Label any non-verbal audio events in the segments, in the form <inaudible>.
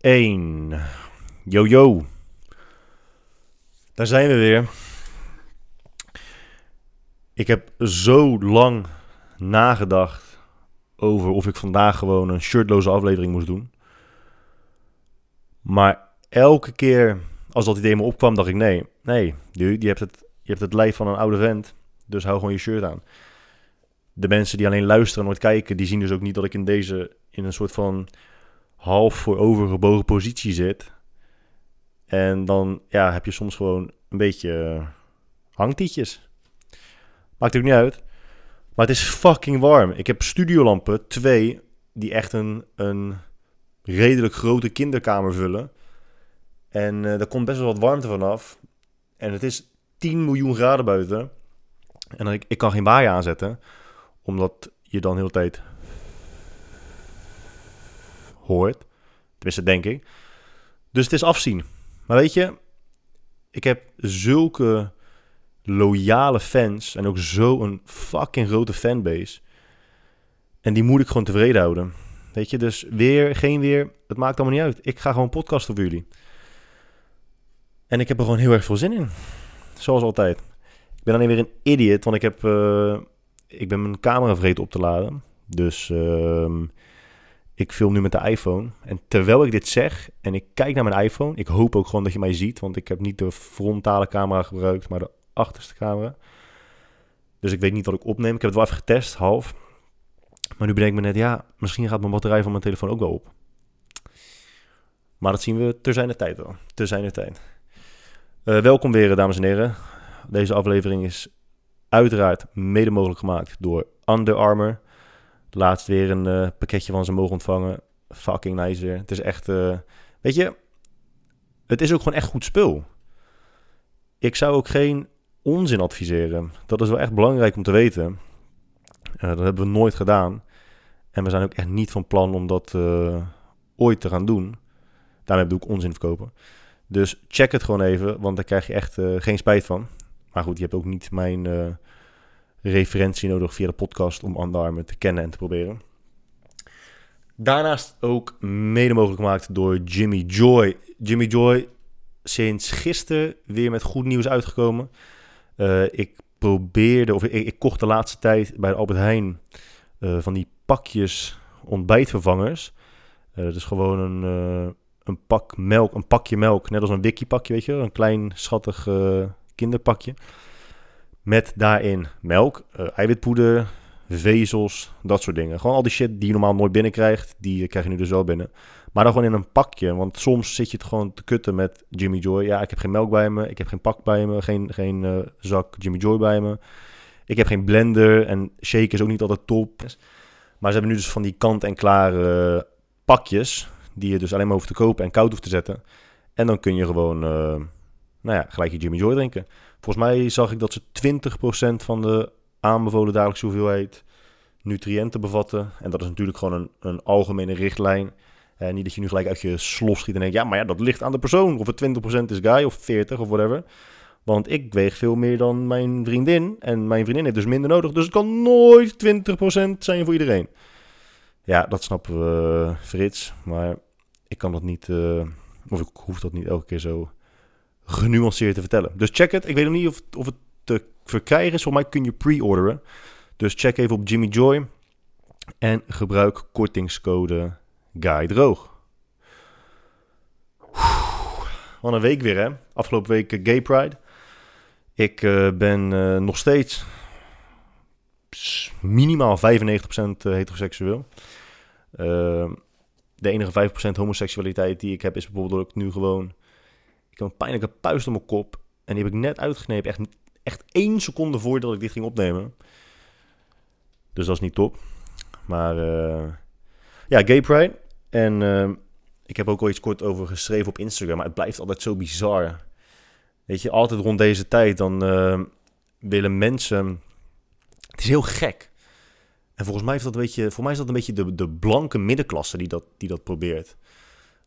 1. Yo, yo. Daar zijn we weer. Ik heb zo lang nagedacht over of ik vandaag gewoon een shirtloze aflevering moest doen. Maar elke keer als dat idee me opkwam, dacht ik nee, nee, je hebt het, je hebt het lijf van een oude vent, dus hou gewoon je shirt aan. De mensen die alleen luisteren en nooit kijken, die zien dus ook niet dat ik in deze, in een soort van half voorovergebogen positie zit. En dan ja, heb je soms gewoon een beetje uh, hangtietjes. Maakt ook niet uit. Maar het is fucking warm. Ik heb studiolampen, twee, die echt een, een redelijk grote kinderkamer vullen. En uh, daar komt best wel wat warmte vanaf. En het is 10 miljoen graden buiten. En ik, ik kan geen baai aanzetten, omdat je dan de hele tijd hoort. Tenminste, denk ik. Dus het is afzien. Maar weet je, ik heb zulke loyale fans en ook zo'n fucking grote fanbase. En die moet ik gewoon tevreden houden. Weet je, dus weer, geen weer, het maakt allemaal niet uit. Ik ga gewoon podcasten voor jullie. En ik heb er gewoon heel erg veel zin in. Zoals altijd. Ik ben alleen weer een idiot, want ik heb... Uh, ik ben mijn camera vergeten op te laden. Dus uh, ik film nu met de iPhone. En terwijl ik dit zeg en ik kijk naar mijn iPhone... Ik hoop ook gewoon dat je mij ziet, want ik heb niet de frontale camera gebruikt, maar de achterste camera. Dus ik weet niet wat ik opneem. Ik heb het wel even getest, half. Maar nu bedenk ik me net, ja, misschien gaat mijn batterij van mijn telefoon ook wel op. Maar dat zien we ter zijn de tijd wel. Ter zijn de tijd. Uh, welkom weer, dames en heren. Deze aflevering is uiteraard mede mogelijk gemaakt door Under Armour. Laatst weer een uh, pakketje van ze mogen ontvangen. Fucking nice weer. Het is echt, uh, weet je, het is ook gewoon echt goed spul. Ik zou ook geen onzin adviseren. Dat is wel echt belangrijk om te weten. dat hebben we nooit gedaan. En we zijn ook echt niet van plan om dat ooit te gaan doen. Daarmee doe ik onzin verkopen. Dus check het gewoon even, want daar krijg je echt geen spijt van. Maar goed, je hebt ook niet mijn referentie nodig via de podcast om Under te kennen en te proberen. Daarnaast ook mede mogelijk gemaakt door Jimmy Joy. Jimmy Joy, sinds gisteren weer met goed nieuws uitgekomen. Uh, ik probeerde, of ik, ik, kocht de laatste tijd bij Albert Heijn van die pakjes ontbijtvervangers. dat is gewoon een een pak melk, een pakje melk, net als een wiki pakje, weet je, een klein schattig uh, kinderpakje. Met daarin melk, uh, eiwitpoeder, vezels, dat soort dingen. Gewoon al die shit die je normaal nooit binnenkrijgt, die krijg je nu dus wel binnen. Maar dan gewoon in een pakje, want soms zit je het gewoon te kutten met Jimmy Joy. Ja, ik heb geen melk bij me, ik heb geen pak bij me, geen, geen uh, zak Jimmy Joy bij me. Ik heb geen blender en shake is ook niet altijd top. Maar ze hebben nu dus van die kant-en-klare pakjes die je dus alleen maar hoeft te kopen en koud hoeft te zetten. En dan kun je gewoon, uh, nou ja, gelijk je Jimmy Joy drinken. Volgens mij zag ik dat ze 20% van de aanbevolen dagelijkse hoeveelheid nutriënten bevatten. En dat is natuurlijk gewoon een, een algemene richtlijn. Uh, niet dat je nu gelijk uit je slof schiet en denkt, ja, maar ja, dat ligt aan de persoon. Of het 20% is guy of 40 of whatever. Want ik weeg veel meer dan mijn vriendin. En mijn vriendin heeft dus minder nodig. Dus het kan nooit 20% zijn voor iedereen. Ja, dat snappen we, Frits. Maar ik kan dat niet, uh, of ik hoef dat niet elke keer zo genuanceerd te vertellen. Dus check het. Ik weet nog niet of, of het te verkrijgen is. Voor mij kun je pre-orderen. Dus check even op Jimmy Joy. En gebruik kortingscode GUYDROOG. Wat een week weer, hè? Afgelopen week uh, Gay Pride. Ik uh, ben uh, nog steeds minimaal 95% heteroseksueel. Uh, de enige 5% homoseksualiteit die ik heb is bijvoorbeeld dat nu gewoon... Heb een pijnlijke puist op mijn kop. En die heb ik net uitgeknepen. Echt, echt één seconde voordat ik dit ging opnemen. Dus dat is niet top. Maar uh, ja, Gay Pride. En uh, ik heb ook al iets kort over geschreven op Instagram. Maar het blijft altijd zo bizar. Weet je, altijd rond deze tijd dan uh, willen mensen... Het is heel gek. En volgens mij, is dat een beetje, voor mij is dat een beetje de, de blanke middenklasse die dat, die dat probeert.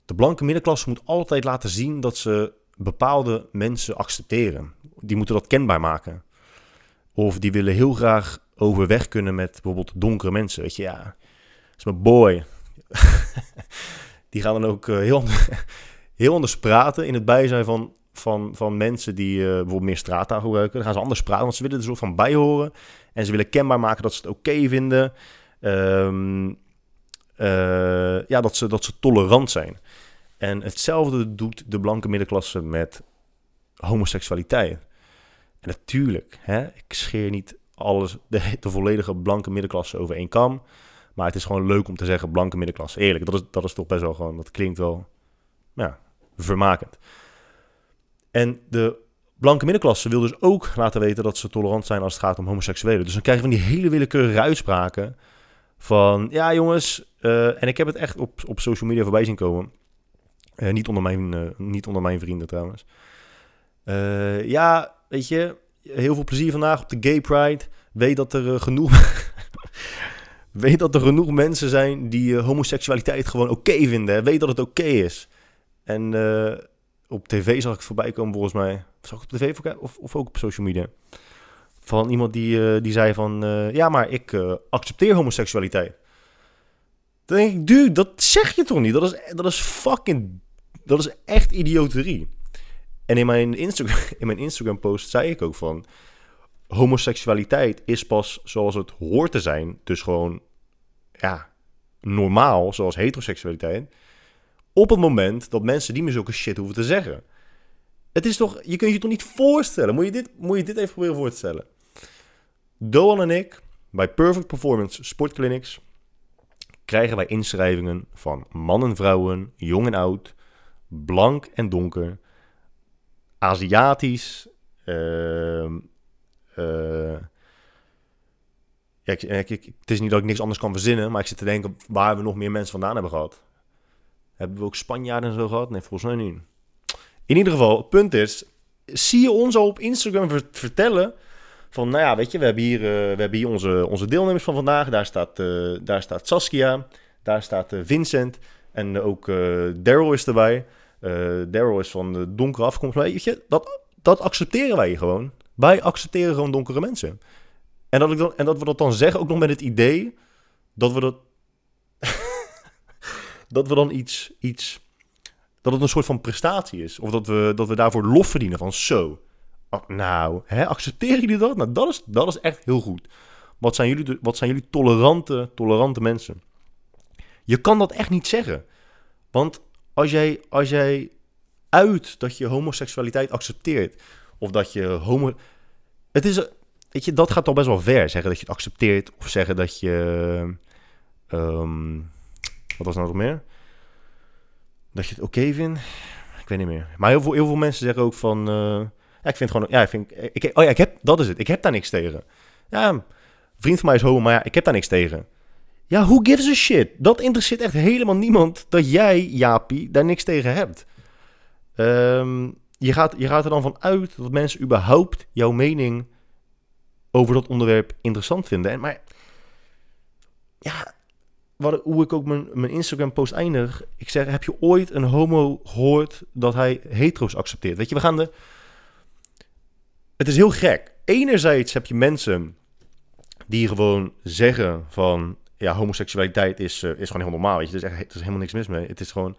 De blanke middenklasse moet altijd laten zien dat ze bepaalde mensen accepteren. Die moeten dat kenbaar maken. Of die willen heel graag overweg kunnen met bijvoorbeeld donkere mensen. Weet je, ja. is mijn boy. <laughs> die gaan dan ook heel, <laughs> heel anders praten in het bijzijn van, van, van mensen die uh, bijvoorbeeld meer straattaal gebruiken. Dan gaan ze anders praten, want ze willen er soort van bij horen. En ze willen kenbaar maken dat ze het oké vinden. Um, uh, ja, dat ze, dat ze tolerant zijn. En hetzelfde doet de blanke middenklasse met homoseksualiteit. En natuurlijk, hè, ik scheer niet alles, de, de volledige blanke middenklasse over één kam. Maar het is gewoon leuk om te zeggen blanke middenklasse. Eerlijk, dat is, dat is toch best wel gewoon, dat klinkt wel ja, vermakend. En de blanke middenklasse wil dus ook laten weten dat ze tolerant zijn als het gaat om homoseksuelen. Dus dan krijgen we van die hele willekeurige uitspraken van, ja jongens, uh, en ik heb het echt op, op social media voorbij zien komen. Uh, niet, onder mijn, uh, niet onder mijn vrienden trouwens. ja, weet je, heel veel plezier vandaag op de Gay Pride. Weet dat er genoeg... <laughs> weet dat er genoeg mensen zijn die homoseksualiteit gewoon oké vinden. Weet dat het oké is. En op tv zag ik voorbij komen, volgens mij. Zag ik op tv of, of ook op social media? Van iemand die, die zei van... Ja, maar ik accepteer homoseksualiteit. Dan denk ik, dude, dat zeg je toch niet? Dat is, dat is fucking... Dat is echt idioterie. En in mijn, Instagram, <laughs> in mijn Instagram post zei ik ook van... Homoseksualiteit is pas zoals het hoort te zijn. Dus gewoon, ja, normaal, zoals heteroseksualiteit op het moment dat mensen niet meer zulke shit hoeven te zeggen. Het is toch, je kunt je toch niet voorstellen. Moet je dit, moet je dit even proberen voor te stellen. Doan en ik, bij Perfect Performance Sportclinics, krijgen wij inschrijvingen van man en vrouwen, jong en oud, blank en donker, Aziatisch, uh, uh, ja, ik, ik, het is niet dat ik niks anders kan verzinnen, maar ik zit te denken waar we nog meer mensen vandaan hebben gehad. Hebben we ook Spanjaarden en zo gehad? Nee, volgens mij niet. In ieder geval, het punt is, zie je ons al op Instagram vertellen van, nou ja, weet je, we hebben hier, uh, we hebben hier onze, onze deelnemers van vandaag. Daar staat, uh, daar staat Saskia, daar staat uh, Vincent en ook Daryl is erbij. Daryl is van de donkere afkomst. Weet je, dat, dat accepteren wij gewoon. Wij accepteren gewoon donkere mensen. En dat, ik dan, en dat we dat dan zeggen, ook nog met het idee dat we dat <laughs> dat we dan iets, iets, dat het een soort van prestatie is. Of dat we, dat we daarvoor lof verdienen van zo. Oh, nou, hè, accepteren jullie dat? Nou, dat is, dat is echt heel goed. Wat zijn jullie, wat zijn jullie tolerante, tolerante mensen? Je kan dat echt niet zeggen. Want als jij, als jij uit dat je homoseksualiteit accepteert, of dat je homo. Het is, weet je, dat gaat al best wel ver. Zeggen dat je het accepteert, of zeggen dat je. Um, wat was nou nog meer? Dat je het oké vindt? Ik weet niet meer. Maar heel veel, heel veel mensen zeggen ook van... Uh, ja, ik vind gewoon... Ja, ik vind, ik, oh ja, ik heb, dat is het. Ik heb daar niks tegen. Ja, vriend van mij is homo, maar ja, ik heb daar niks tegen. Ja, who gives a shit? Dat interesseert echt helemaal niemand dat jij, Jaapie, daar niks tegen hebt. Um, je, gaat, je gaat er dan van uit dat mensen überhaupt jouw mening over dat onderwerp interessant vinden. En, maar ja, hoe ik ook mijn, mijn Instagram-post eindig. Ik zeg, heb je ooit een homo gehoord dat hij hetero's accepteert? Weet je, we gaan de... Het is heel gek. Enerzijds heb je mensen die gewoon zeggen van... Ja, homoseksualiteit is, uh, is gewoon heel normaal, weet je. Er is, echt, er is helemaal niks mis mee. Het is gewoon...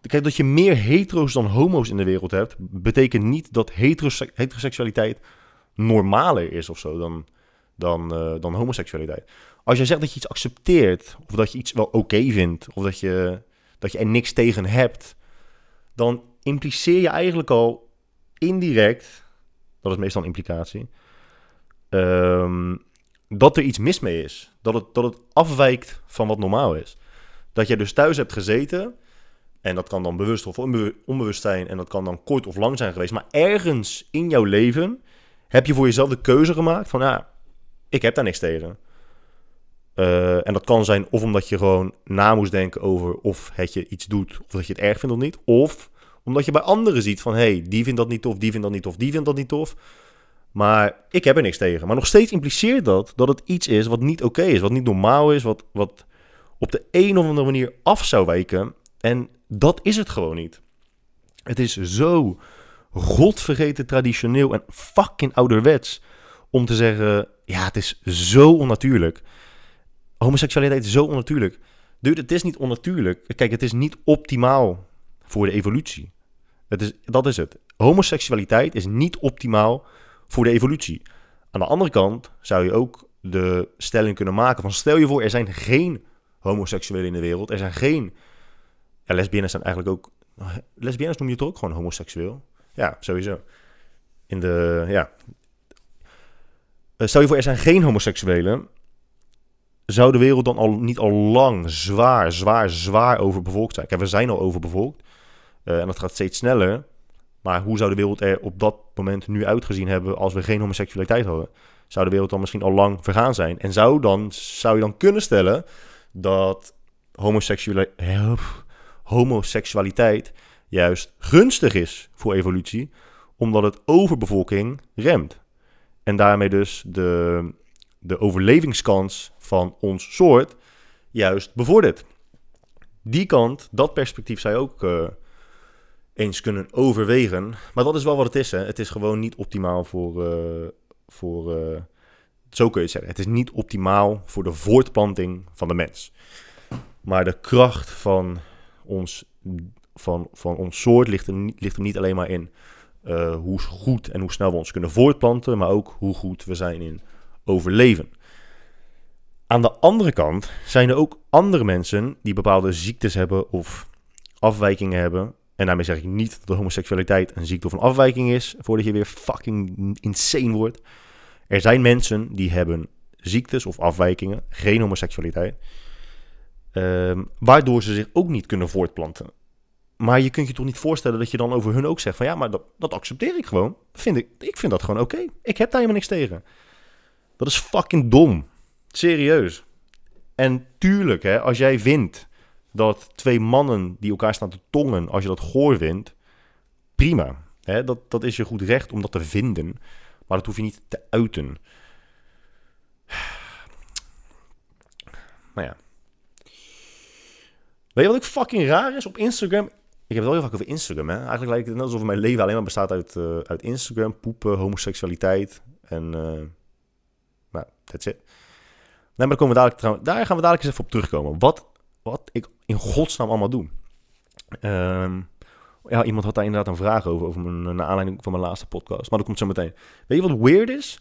Kijk, dat je meer hetero's dan homo's in de wereld hebt... betekent niet dat heteroseksualiteit normaler is of zo dan, dan, uh, dan homoseksualiteit. Als jij zegt dat je iets accepteert, of dat je iets wel oké vindt, of dat je, dat je er niks tegen hebt, dan impliceer je eigenlijk al indirect, dat is meestal een implicatie, um, dat er iets mis mee is. Dat het, dat het afwijkt van wat normaal is. Dat jij dus thuis hebt gezeten, en dat kan dan bewust of onbewust zijn, en dat kan dan kort of lang zijn geweest, maar ergens in jouw leven heb je voor jezelf de keuze gemaakt van, ja, ik heb daar niks tegen. Uh, en dat kan zijn of omdat je gewoon na moest denken over of het je iets doet, of dat je het erg vindt of niet. Of omdat je bij anderen ziet van, hé, hey, die vindt dat niet tof, die vindt dat niet tof, die vindt dat niet tof. Maar ik heb er niks tegen. Maar nog steeds impliceert dat dat het iets is wat niet oké is, wat niet normaal is, wat, wat op de een of andere manier af zou wijken. En dat is het gewoon niet. Het is zo godvergeten traditioneel en fucking ouderwets om te zeggen, ja, het is zo onnatuurlijk. homoseksualiteit is zo onnatuurlijk. Dude, het is niet onnatuurlijk. Kijk, het is niet optimaal voor de evolutie. Het is, dat is het. Homoseksualiteit is niet optimaal voor de evolutie. Aan de andere kant zou je ook de stelling kunnen maken van... stel je voor, er zijn geen homoseksuelen in de wereld. Er zijn geen... Ja, lesbiennes zijn eigenlijk ook... Lesbiennes noem je toch ook gewoon homoseksueel? Ja, sowieso. In de... Ja. Eh, stel je voor, er zijn geen homoseksuelen zou de wereld dan al niet al lang zwaar, zwaar, zwaar overbevolkt zijn? Kijk, we zijn al overbevolkt. Uh, en dat gaat steeds sneller. Maar hoe zou de wereld er op dat moment nu uitgezien hebben als we geen homoseksualiteit hadden? Zou de wereld dan misschien al lang vergaan zijn? En zou, dan, zou je dan kunnen stellen dat homoseksualiteit juist gunstig is voor evolutie, omdat het overbevolking remt? En daarmee dus de, de overlevingskans van ons soort juist bevordert. Die kant, dat perspectief zou je ook uh, eens kunnen overwegen. Maar dat is wel wat het is. Hè. Het is gewoon niet optimaal voor. Uh, voor uh, zo kun je het zeggen. Het is niet optimaal voor de voortplanting van de mens. Maar de kracht van ons, van, van ons soort ligt er, ligt er niet alleen maar in uh, hoe goed en hoe snel we ons kunnen voortplanten, maar ook hoe goed we zijn in overleven. Aan de andere kant zijn er ook andere mensen die bepaalde ziektes hebben of afwijkingen hebben. En daarmee zeg ik niet dat homoseksualiteit een ziekte of een afwijking is, voordat je weer fucking insane wordt. Er zijn mensen die hebben ziektes of afwijkingen, geen homoseksualiteit, um, waardoor ze zich ook niet kunnen voortplanten. Maar je kunt je toch niet voorstellen dat je dan over hun ook zegt van ja, maar dat, dat accepteer ik gewoon. Vind ik, ik vind dat gewoon oké. Ik heb daar helemaal niks tegen. Dat is fucking dom. Serieus. En tuurlijk, hè, als jij vindt dat twee mannen die elkaar staan te tongen, als je dat goor vindt, prima. Dat, dat is je goed recht om dat te vinden. Maar dat hoef je niet te uiten. Maar ja. Weet je wat ook fucking raar is op Instagram? Ik heb het wel heel vaak over Instagram. Hè? Eigenlijk lijkt het net alsof mijn leven alleen maar bestaat uit, uh, uit Instagram, poepen, homoseksualiteit en... Uh, nou, that's it. Nee, maar we dadelijk, daar gaan we dadelijk eens even op terugkomen. Wat, wat ik in godsnaam allemaal doe. Um, ja, iemand had daar inderdaad een vraag over, over mijn, naar aanleiding van mijn laatste podcast. Maar dat komt zo meteen. Weet je wat weird is?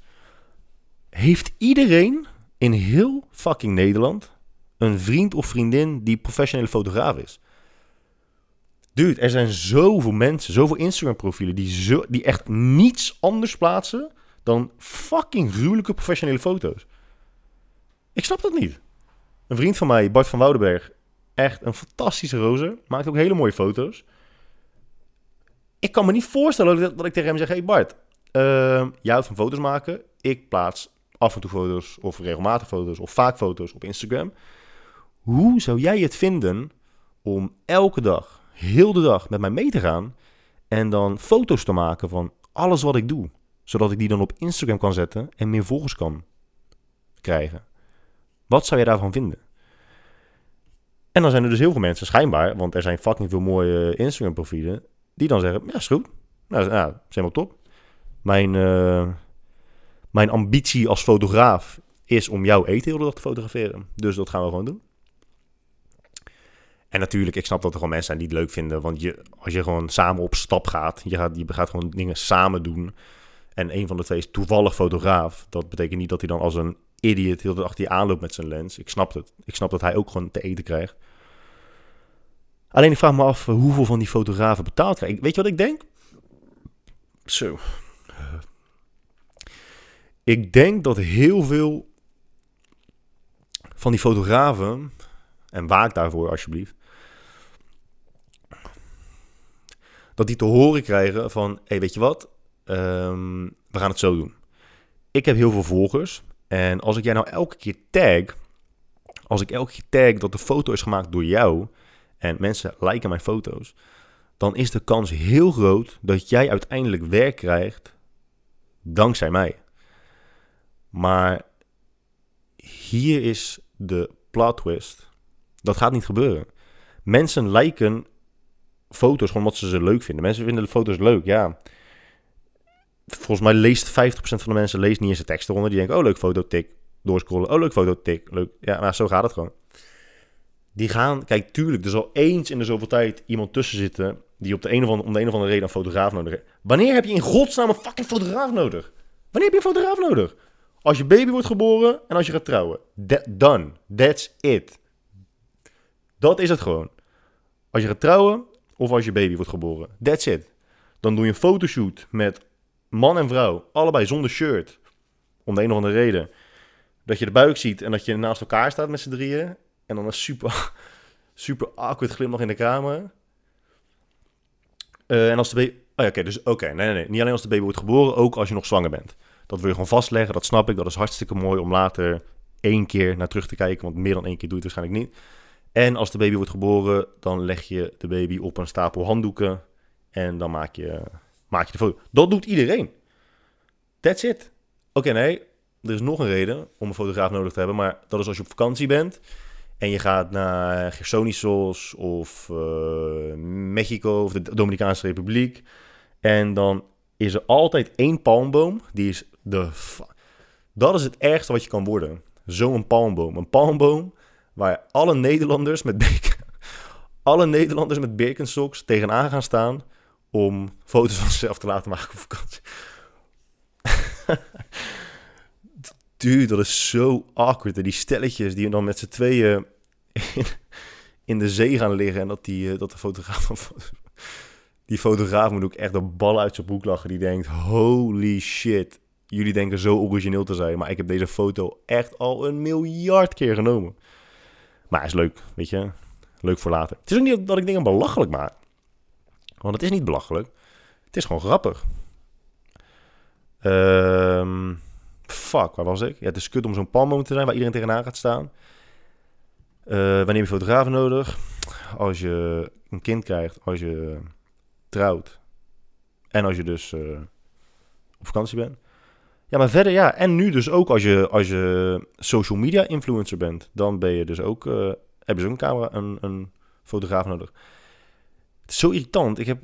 Heeft iedereen in heel fucking Nederland een vriend of vriendin die professionele fotograaf is? Dude, er zijn zoveel mensen, zoveel Instagram-profielen die, zo, die echt niets anders plaatsen dan fucking gruwelijke professionele foto's. Ik snap dat niet. Een vriend van mij, Bart van Woudenberg, echt een fantastische rozer. Maakt ook hele mooie foto's. Ik kan me niet voorstellen dat, ik tegen hem zeg: Hey Bart, uh, jij houdt van foto's maken. Ik plaats af en toe foto's, of regelmatig foto's, of vaak foto's op Instagram. Hoe zou jij het vinden om elke dag, heel de dag met mij mee te gaan en dan foto's te maken van alles wat ik doe? Zodat ik die dan op Instagram kan zetten en meer volgers kan krijgen. Wat zou je daarvan vinden? En dan zijn er dus heel veel mensen, schijnbaar, want er zijn fucking veel mooie Instagram-profielen, die dan zeggen: Ja, is goed. Nou, ja, is helemaal top. Mijn, uh, mijn ambitie als fotograaf is om jouw eten heel dag te fotograferen. Dus dat gaan we gewoon doen. En natuurlijk, ik snap dat er gewoon mensen zijn die het leuk vinden. Want je, als je gewoon samen op stap gaat, je gaat, je gaat gewoon dingen samen doen. En een van de twee is toevallig fotograaf. Dat betekent niet dat hij dan als een idiot heel de achter je aanloopt met zijn lens. Ik snap het. Ik snap dat hij ook gewoon te eten krijgt. Alleen ik vraag me af eh, hoeveel van die fotografen betaald krijgen. Weet je wat ik denk? Zo. Ik denk dat heel veel van die fotografen, en waak daarvoor alsjeblieft, dat die te horen krijgen van, hé, hey, weet je wat, um, we gaan het zo doen. Ik heb heel veel volgers en als ik jij nou elke keer tag, als ik elke keer tag dat de foto is gemaakt door jou en mensen liken mijn foto's, dan is de kans heel groot dat jij uiteindelijk werk krijgt dankzij mij. Maar hier is de plot twist. Dat gaat niet gebeuren. Mensen liken foto's gewoon omdat ze ze leuk vinden. Mensen vinden de foto's leuk, ja volgens mij leest 50% van de mensen leest niet eens de tekst eronder. Die denken, oh leuk foto, tik. doorscrollen. Oh, leuk foto, tik, leuk. Ja, maar zo gaat het gewoon. Die gaan, kijk, tuurlijk, er zal eens in de zoveel tijd iemand tussen zitten die op de een of andere, om de een of andere reden een fotograaf nodig heeft. Wanneer heb je in godsnaam een fucking fotograaf nodig? Wanneer heb je een fotograaf nodig? Als je baby wordt geboren en als je gaat trouwen. That, done. That's it. Dat is het gewoon. Als je gaat trouwen of als je baby wordt geboren. That's it. Dan doe je een fotoshoot met man en vrouw, allebei zonder shirt. Om de een of andere reden. Dat je de buik ziet en dat je naast elkaar staat met z'n drieën. En dan een super, <laughs> super awkward glimlach in de kamer. Uh, en als de baby... Oh ja, oké, dus oké. nee, nee, nee. Niet alleen als de baby wordt geboren, ook als je nog zwanger bent. Dat wil je gewoon vastleggen, dat snap ik. Dat is hartstikke mooi om later één keer naar terug te kijken. Want meer dan één keer doe je het waarschijnlijk niet. En als de baby wordt geboren, dan leg je de baby op een stapel handdoeken. En dan maak je, maak je de foto. Dat doet iedereen. That's it. Oké, nee. Er is nog een reden om een fotograaf nodig te hebben. Maar dat is als je op vakantie bent. En je gaat naar Gersonisos of uh, Mexico of de Dominicaanse Republiek. En dan is er altijd één palmboom. Die is de... Dat is het ergste wat je kan worden. Zo'n palmboom. Een palmboom waar alle Nederlanders met <laughs> alle Nederlanders met Birkenstocks tegenaan gaan staan om foto's van zichzelf te laten maken op vakantie. <laughs> Dude, dat is zo awkward. Die stelletjes die dan met z'n tweeën in, de zee gaan liggen en dat, die, eh, dat de fotograaf die fotograaf moet ook echt de bal uit zijn broek lachen. Die denkt, holy shit, jullie denken zo origineel te zijn. Maar ik heb deze foto echt al een miljard keer genomen. Maar is leuk, weet je. Leuk voor later. Het is ook niet dat ik dingen belachelijk maak. Want het is niet belachelijk. Het is gewoon grappig. Um, fuck, waar was ik? Ja, het is kut om zo'n palmboom te zijn waar iedereen tegenaan gaat staan. Uh, wanneer heb je fotografen nodig? Als je een kind krijgt, als je trouwt en als je dus uh, op vakantie bent. Ja, maar verder ja. En nu dus ook als je, als je social media influencer bent, dan ben je dus ook, uh, heb je dus een camera, een, een fotograaf nodig. Het is zo irritant. Ik heb,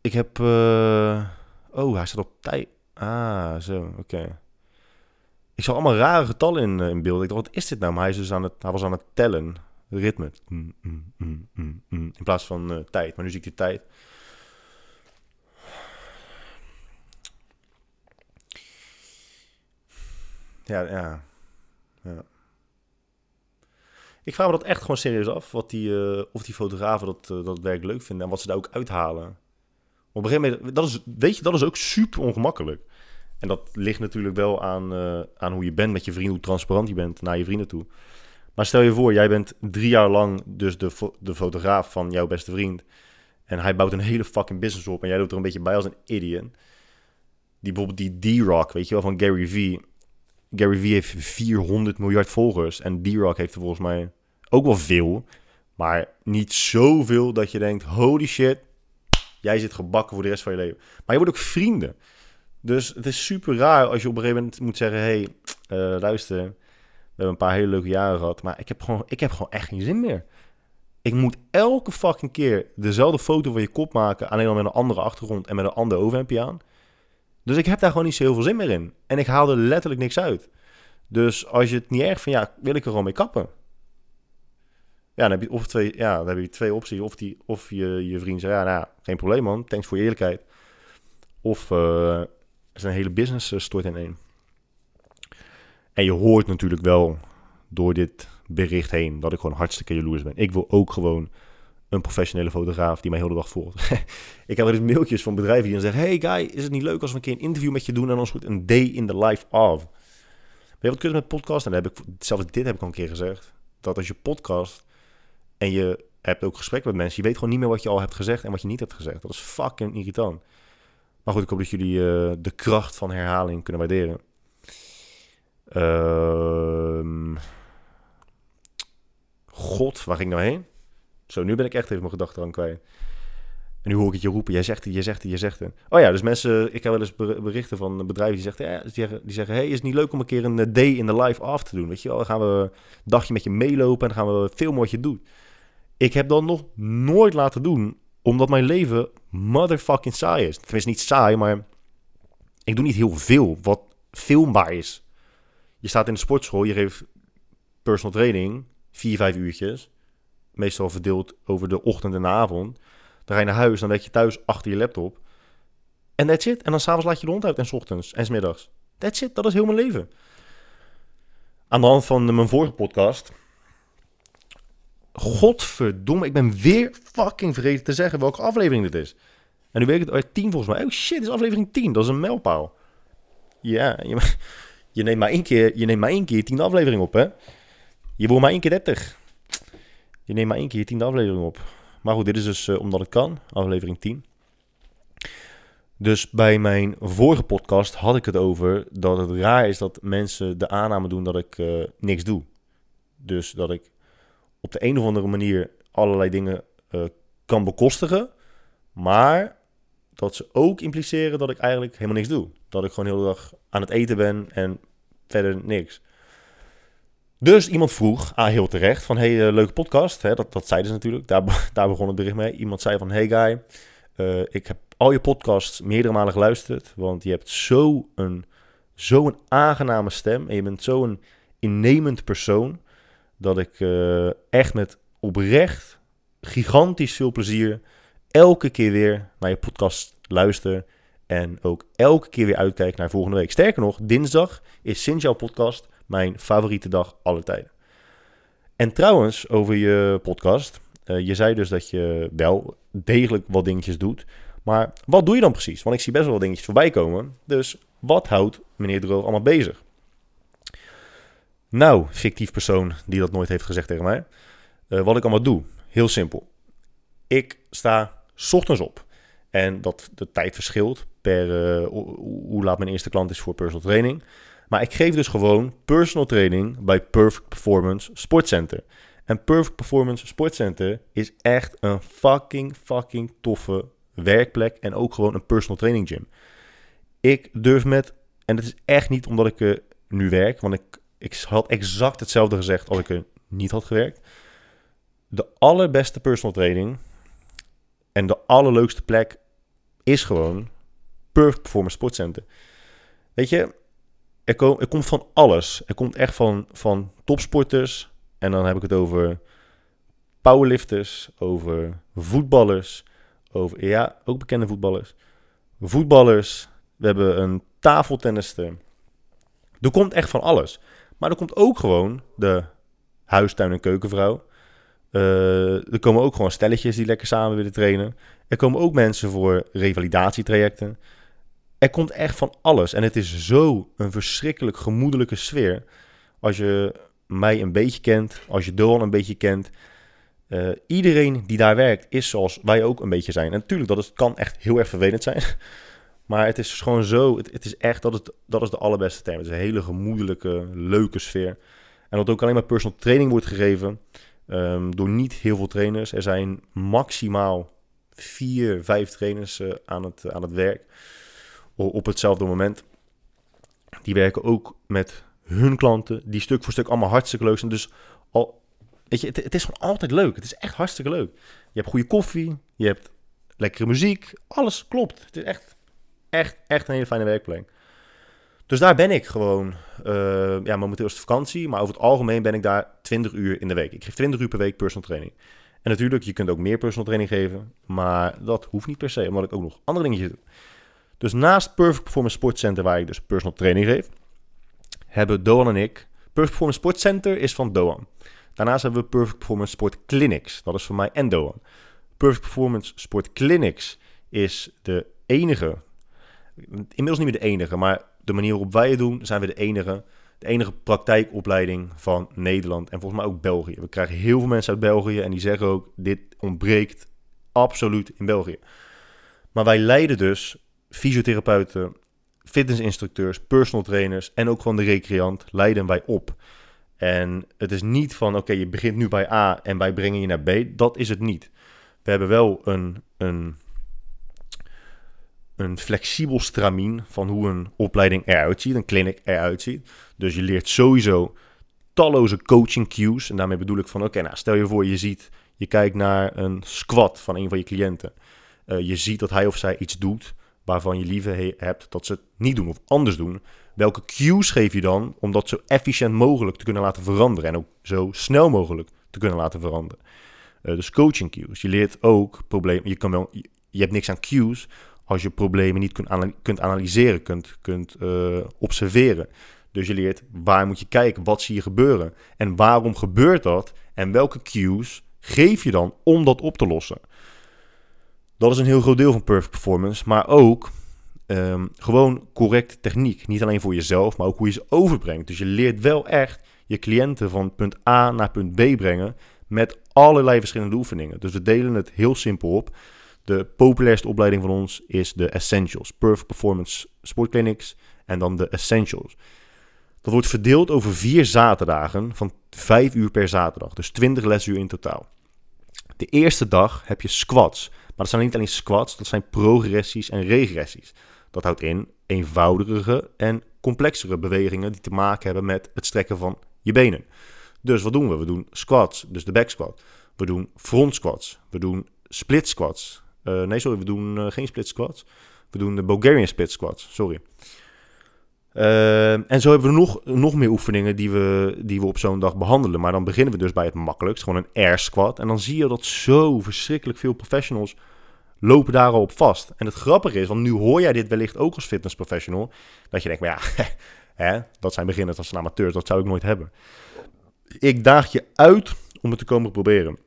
ik heb, uh, oh, hij staat op tijd. Ah, zo, oké. Ik zag allemaal rare getallen in, in beeld. Ik dacht, wat is dit nou? Maar hij, is dus aan het, hij was aan het tellen, ritme. Mm, mm, mm, in plaats van uh, tijd. Maar nu zie ik die tijd. Ja, ja. ja. Ik vraag me dat echt gewoon serieus af. Wat die, uh, of die fotografen dat, uh, dat werk leuk vinden. En wat ze daar ook uithalen. Op een gegeven moment, dat is, weet je, dat is ook super ongemakkelijk. En dat ligt natuurlijk wel aan, uh, aan hoe je bent met je vrienden, hoe transparant je bent naar je vrienden toe. Maar stel je voor, jij bent drie jaar lang dus de, de fotograaf van jouw beste vriend. En hij bouwt een hele fucking business op en jij doet er een beetje bij als een idiot. Die bijvoorbeeld die D-Rock, weet je wel, van Gary Vee. Gary Vee heeft 400 miljard volgers. En D-Rock heeft er volgens mij ook wel veel. Maar niet zoveel dat je denkt: holy shit, jij zit gebakken voor de rest van je leven. Maar je wordt ook vrienden. Dus het is super raar als je op een gegeven moment moet zeggen: hey, uh, luister, we hebben een paar hele leuke jaren gehad. Maar ik heb, gewoon, ik heb gewoon echt geen zin meer. Ik moet elke fucking keer dezelfde foto van je kop maken. Alleen al met een andere achtergrond en met een ander overhemdje aan. Dus ik heb daar gewoon niet zo heel veel zin meer in. En ik haal er letterlijk niks uit. Dus als je het niet erg vindt, ja, wil ik er gewoon mee kappen. Ja, dan heb je, of twee, ja, dan heb je twee opties. Of, die, of je, je vriend zegt, ja, nou, geen probleem man, thanks voor je eerlijkheid. Of uh, is een hele business uh, stort in één. En je hoort natuurlijk wel door dit bericht heen dat ik gewoon hartstikke jaloers ben. Ik wil ook gewoon een professionele fotograaf die mij heel de dag volgt. <laughs> ik heb wel eens mailtjes van bedrijven die dan zeggen... Hey guy, is het niet leuk als we een keer een interview met je doen... en dan goed een day in the life of. Weet je wat kut met podcast? En dan heb ik, zelfs dit heb ik al een keer gezegd. Dat als je podcast en je hebt ook gesprek met mensen... je weet gewoon niet meer wat je al hebt gezegd en wat je niet hebt gezegd. Dat is fucking irritant. Maar goed, ik hoop dat jullie uh, de kracht van herhaling kunnen waarderen. Uh, God, waar ging ik nou heen? Zo, nu ben ik echt even mijn gedachten aan kwijt. En nu hoor ik het je roepen. Jij zegt het, jij zegt het, jij zegt het. Oh ja, dus mensen... Ik heb wel eens berichten van bedrijven die zeggen... Ja, die zeggen, die zeggen hey, is het niet leuk om een keer een eh, day in the life af te doen? Weet je wel, dan gaan we een dagje met je meelopen... en dan gaan we filmen wat je doet. Ik heb dat nog nooit laten doen... omdat mijn leven motherfucking saai is. Tenminste, niet saai, maar... Ik doe niet heel veel wat filmbaar is. je staat in de sportschool, je geeft personal training, vier, vijf uurtjes. Meestal verdeeld over de ochtend en de avond. Dan ga je naar huis, dan werk je thuis achter je laptop. En that's it. En dan s'avonds laat je de hond uit en s ochtends en s middags. That's it, dat is heel mijn leven. Aan de hand van mijn vorige podcast. Godverdomme, ik ben weer fucking vergeten te zeggen welke aflevering dit is. En nu weet ik het uit 10 volgens mij. Oh shit, dit is aflevering 10. Dat is een mijlpaal. Ja, <laughs> je, neemt maar één keer, je neemt maar één keer 10 aflevering op, hè? Je wordt maar één keer 30. Je neemt maar één keer tiende aflevering op. Maar goed, dit is dus uh, omdat het kan, aflevering 10. Dus bij mijn vorige podcast had ik het over dat het raar is dat mensen de aanname doen dat ik uh, niks doe. Dus dat ik op de een of andere manier allerlei dingen uh, kan bekostigen. Maar dat ze ook impliceren dat ik eigenlijk helemaal niks doe. Dat ik gewoon heel de dag aan het eten ben en verder niks. Dus iemand vroeg, ah, heel terecht, van hey, uh, leuke podcast. Hè, dat, dat zeiden ze natuurlijk, daar, <laughs> daar begon het bericht mee. Iemand zei van, hey guy, uh, ik heb al je podcasts meerdere malen geluisterd, want je hebt zo'n zo'n aangename stem en je bent zo'n innemend persoon, dat ik uh, echt met oprecht gigantisch veel plezier elke keer weer naar je podcast luister en ook elke keer weer uitkijk naar volgende week. Sterker nog, dinsdag is sinds jouw podcast mijn favoriete dag aller tijden. En trouwens, over je podcast. Uh, je zei dus dat je wel degelijk wat dingetjes doet. Maar wat doe je dan precies? Want ik zie best wel wat dingetjes voorbij komen. Dus wat houdt meneer Droog allemaal bezig? Nou, fictief persoon die dat nooit heeft gezegd tegen mij. Uh, wat ik allemaal doe. Heel simpel. Ik sta ochtends op. En dat de tijd verschilt per uh, hoe laat mijn eerste klant is voor personal training. Maar ik geef dus gewoon personal training bij Perfect Performance Sportcenter. En Perfect Performance Sportcenter is echt een fucking, fucking toffe werkplek. En ook gewoon een personal training gym. Ik durf met, en het is echt niet omdat ik er nu werk, want ik, ik had exact hetzelfde gezegd als ik er niet had gewerkt. De allerbeste personal training en de allerleukste plek is gewoon Perfect Performance Sportcenter. Weet je, er, er komt van alles. Er komt echt van, van topsporters. En dan heb ik het over powerlifters, over voetballers, over, ja, ook bekende voetballers. Voetballers, we hebben een tafeltennister. Er komt echt van alles. Maar er komt ook gewoon de huistuin- en keukenvrouw. Uh, er komen ook gewoon stelletjes die lekker samen willen trainen. Er komen ook mensen voor revalidatietrajecten. Er komt echt van alles. En het is zo een verschrikkelijk gemoedelijke sfeer. Als je mij een beetje kent, als je Doan een beetje kent. Uh, iedereen die daar werkt is zoals wij ook een beetje zijn. En natuurlijk, dat is, kan echt heel erg vervelend zijn. <laughs> Maar het is gewoon zo, het, het, is echt, dat is, dat is de allerbeste term. Het is een hele gemoedelijke, leuke sfeer. En dat ook alleen maar personal training wordt gegeven um, door niet heel veel trainers. Er zijn maximaal vier, vijf trainers uh, aan, het, aan het werk op hetzelfde moment. Die werken ook met hun klanten, die stuk voor stuk allemaal hartstikke leuk zijn. Dus al, weet je, het, is gewoon altijd leuk. Het is echt hartstikke leuk. Je hebt goede koffie, je hebt lekkere muziek, alles klopt. Het is echt, echt, echt een hele fijne werkplek. Dus daar ben ik gewoon. Uh, ja, momenteel is het vakantie, maar over het algemeen ben ik daar 20 uur in de week. Ik geef 20 uur per week personal training. En natuurlijk, je kunt ook meer personal training geven, maar dat hoeft niet per se, omdat ik ook nog andere dingetjes doe. Dus naast Perfect Performance Sports Center, waar ik dus personal training geef, hebben Doan en ik... Perfect Performance Sports Center is van Doan. Daarnaast hebben we Perfect Performance Sport Clinics. Dat is van mij en Doan. Perfect Performance Sport Clinics is de enige... Inmiddels niet meer de enige, maar de manier waarop wij het doen, zijn we de enige... De enige praktijkopleiding van Nederland en volgens mij ook België. We krijgen heel veel mensen uit België en die zeggen ook: dit ontbreekt absoluut in België. Maar wij leiden dus fysiotherapeuten, fitnessinstructeurs, personal trainers en ook gewoon de recreant leiden wij op. En het is niet van, oké, je begint nu bij A en wij brengen je naar B. Dat is het niet. We hebben wel een, een, een flexibel stramien van hoe een opleiding eruit ziet, een clinic eruit ziet. Dus je leert sowieso talloze coaching cues. En daarmee bedoel ik van, oké, nou stel je voor je ziet, je kijkt naar een squat van een van je cliënten. Uh, je ziet dat hij of zij iets doet waarvan je liever he- hebt dat ze het niet doen of anders doen? Welke cues geef je dan om dat zo efficiënt mogelijk te kunnen laten veranderen en ook zo snel mogelijk te kunnen laten veranderen? Eh, dus coaching cues. Je leert ook problemen. Je, kan wel, je, hebt niks aan cues als je problemen niet kunt, kunt analyseren, kunt, kunt eh, observeren. Dus je leert waar moet je kijken, wat zie je gebeuren en waarom gebeurt dat en welke cues geef je dan om dat op te lossen. Dat is een heel groot deel van perfect performance, maar ook ehm, gewoon correcte techniek. Niet alleen voor jezelf, maar ook hoe je ze overbrengt. Dus je leert wel echt je cliënten van punt A naar punt B brengen met allerlei verschillende oefeningen. Dus we delen het heel simpel op. De populairste opleiding van ons is de Essentials. Perfect Performance Sport Clinics en dan de Essentials. Dat wordt verdeeld over vier zaterdagen van vijf uur per zaterdag. Dus 20 lesuur in totaal. De eerste dag heb je squats. Dat zijn niet alleen squats, dat zijn progressies en regressies. Dat houdt in eenvoudigere en complexere bewegingen die te maken hebben met het strekken van je benen. Dus wat doen we? We doen squats, dus de back squat. We doen front squats. We doen split squats. Eh, nee, sorry, we doen eh, geen split squats. We doen de Bulgarian split squats, sorry. Ehm, en zo hebben we nog, nog meer oefeningen die we, die we op zo'n dag behandelen. Maar dan beginnen we dus bij het makkelijkst, gewoon een air squat. En dan zie je dat zo verschrikkelijk veel professionals lopen daar al op vast. En het grappige is, want nu hoor jij dit wellicht ook als fitness professional, dat je denkt, maar ja, <laughs> hè, dat zijn beginners, dat zijn amateurs, dat zou ik nooit hebben. Ik daag je uit om het te komen proberen.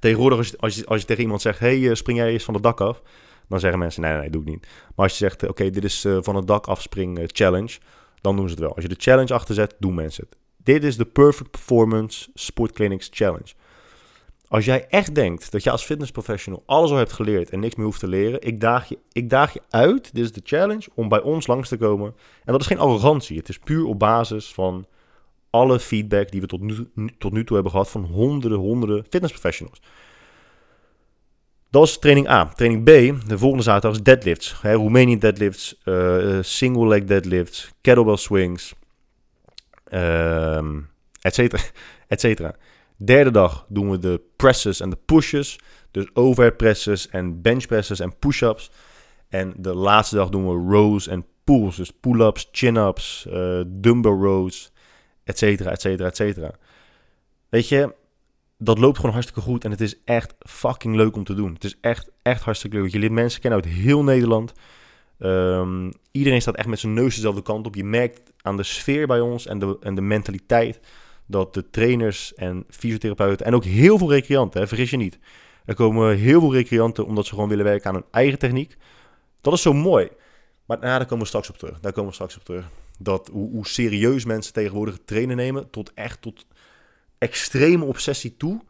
Tegenwoordig als je, als je, als je tegen iemand zegt, hey, eh, spring jij eens van het dak af? Dan zeggen mensen, nee, nee, nee, doe ik niet. Maar als je zegt, oké, dit is eh, van het dak afspring eh, challenge, dan doen ze het wel. Als je de challenge achter zet, doen mensen het. Dit is de Perfect Performance Sport Clinics Challenge. Als jij echt denkt dat je als fitness professional alles al hebt geleerd en niks meer hoeft te leren, ik daag je, ik daag je uit, dit is de challenge, om bij ons langs te komen. En dat is geen arrogantie, het is puur op basis van alle feedback die we tot nu, tot nu toe hebben gehad van honderden, honderden fitness professionals. Dat is training A. Training B, de volgende zaterdag is deadlifts. Hè, Romanian deadlifts, eh, single leg deadlifts, kettlebell swings, ehm et cetera, <laughs> et cetera. Derde dag doen we de presses en de pushes. Dus overhead presses en bench presses en push-ups. En de laatste dag doen we rows en pulls. Dus pull-ups, chin-ups, eh dumbbell rows, et cetera, et cetera, et cetera. Weet je, dat loopt gewoon hartstikke goed. En het is echt fucking leuk om te doen. Het is echt, echt hartstikke leuk. Je leert mensen kennen uit heel Nederland. Ehm, iedereen staat echt met zijn neus dezelfde kant op. Je merkt aan de sfeer bij ons en de, en de mentaliteit dat de trainers en fysiotherapeuten en ook heel veel recreanten, vergis je niet. Er komen heel veel recreanten omdat ze gewoon willen werken aan hun eigen techniek. Dat is zo mooi. Maar nou, daar komen we straks op terug. Daar komen we straks op terug. Dat hoe, hoe serieus mensen tegenwoordig het trainen nemen, tot echt tot extreme obsessie toe.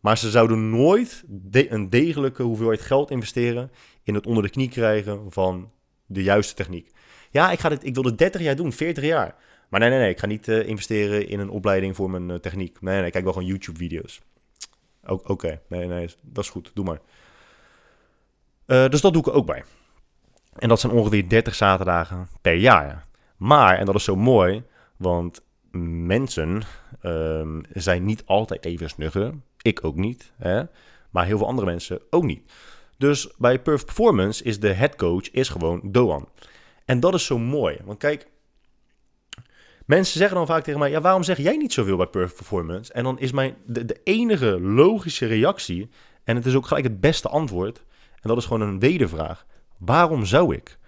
Maar ze zouden nooit een degelijke hoeveelheid geld investeren in het onder de knie krijgen van de juiste techniek. Ja, ik, ga dit, ik wil dit 30 jaar doen, 40 jaar. Maar nee, nee, nee, ik ga niet eh, investeren in een opleiding voor mijn eh, techniek. Nee, nee, ik kijk wel gewoon YouTube-video's. Oké, nee, nee, dat is goed, doe maar. Eh, dus dat doe ik ook bij. En dat zijn ongeveer 30 zaterdagen per jaar. Maar, en dat is zo mooi, want mensen ehm, zijn niet altijd even snugger. Ik ook niet, hè? maar heel veel andere mensen ook niet. Dus bij Perfect Performance is de headcoach is gewoon Doan. En dat is zo mooi, want kijk, mensen zeggen dan vaak tegen mij, ja, waarom zeg jij niet zoveel bij Perfect Performance? En dan is mijn, de, enige logische reactie, en het is ook gelijk het beste antwoord, en dat is gewoon een wedervraag. Waarom zou ik?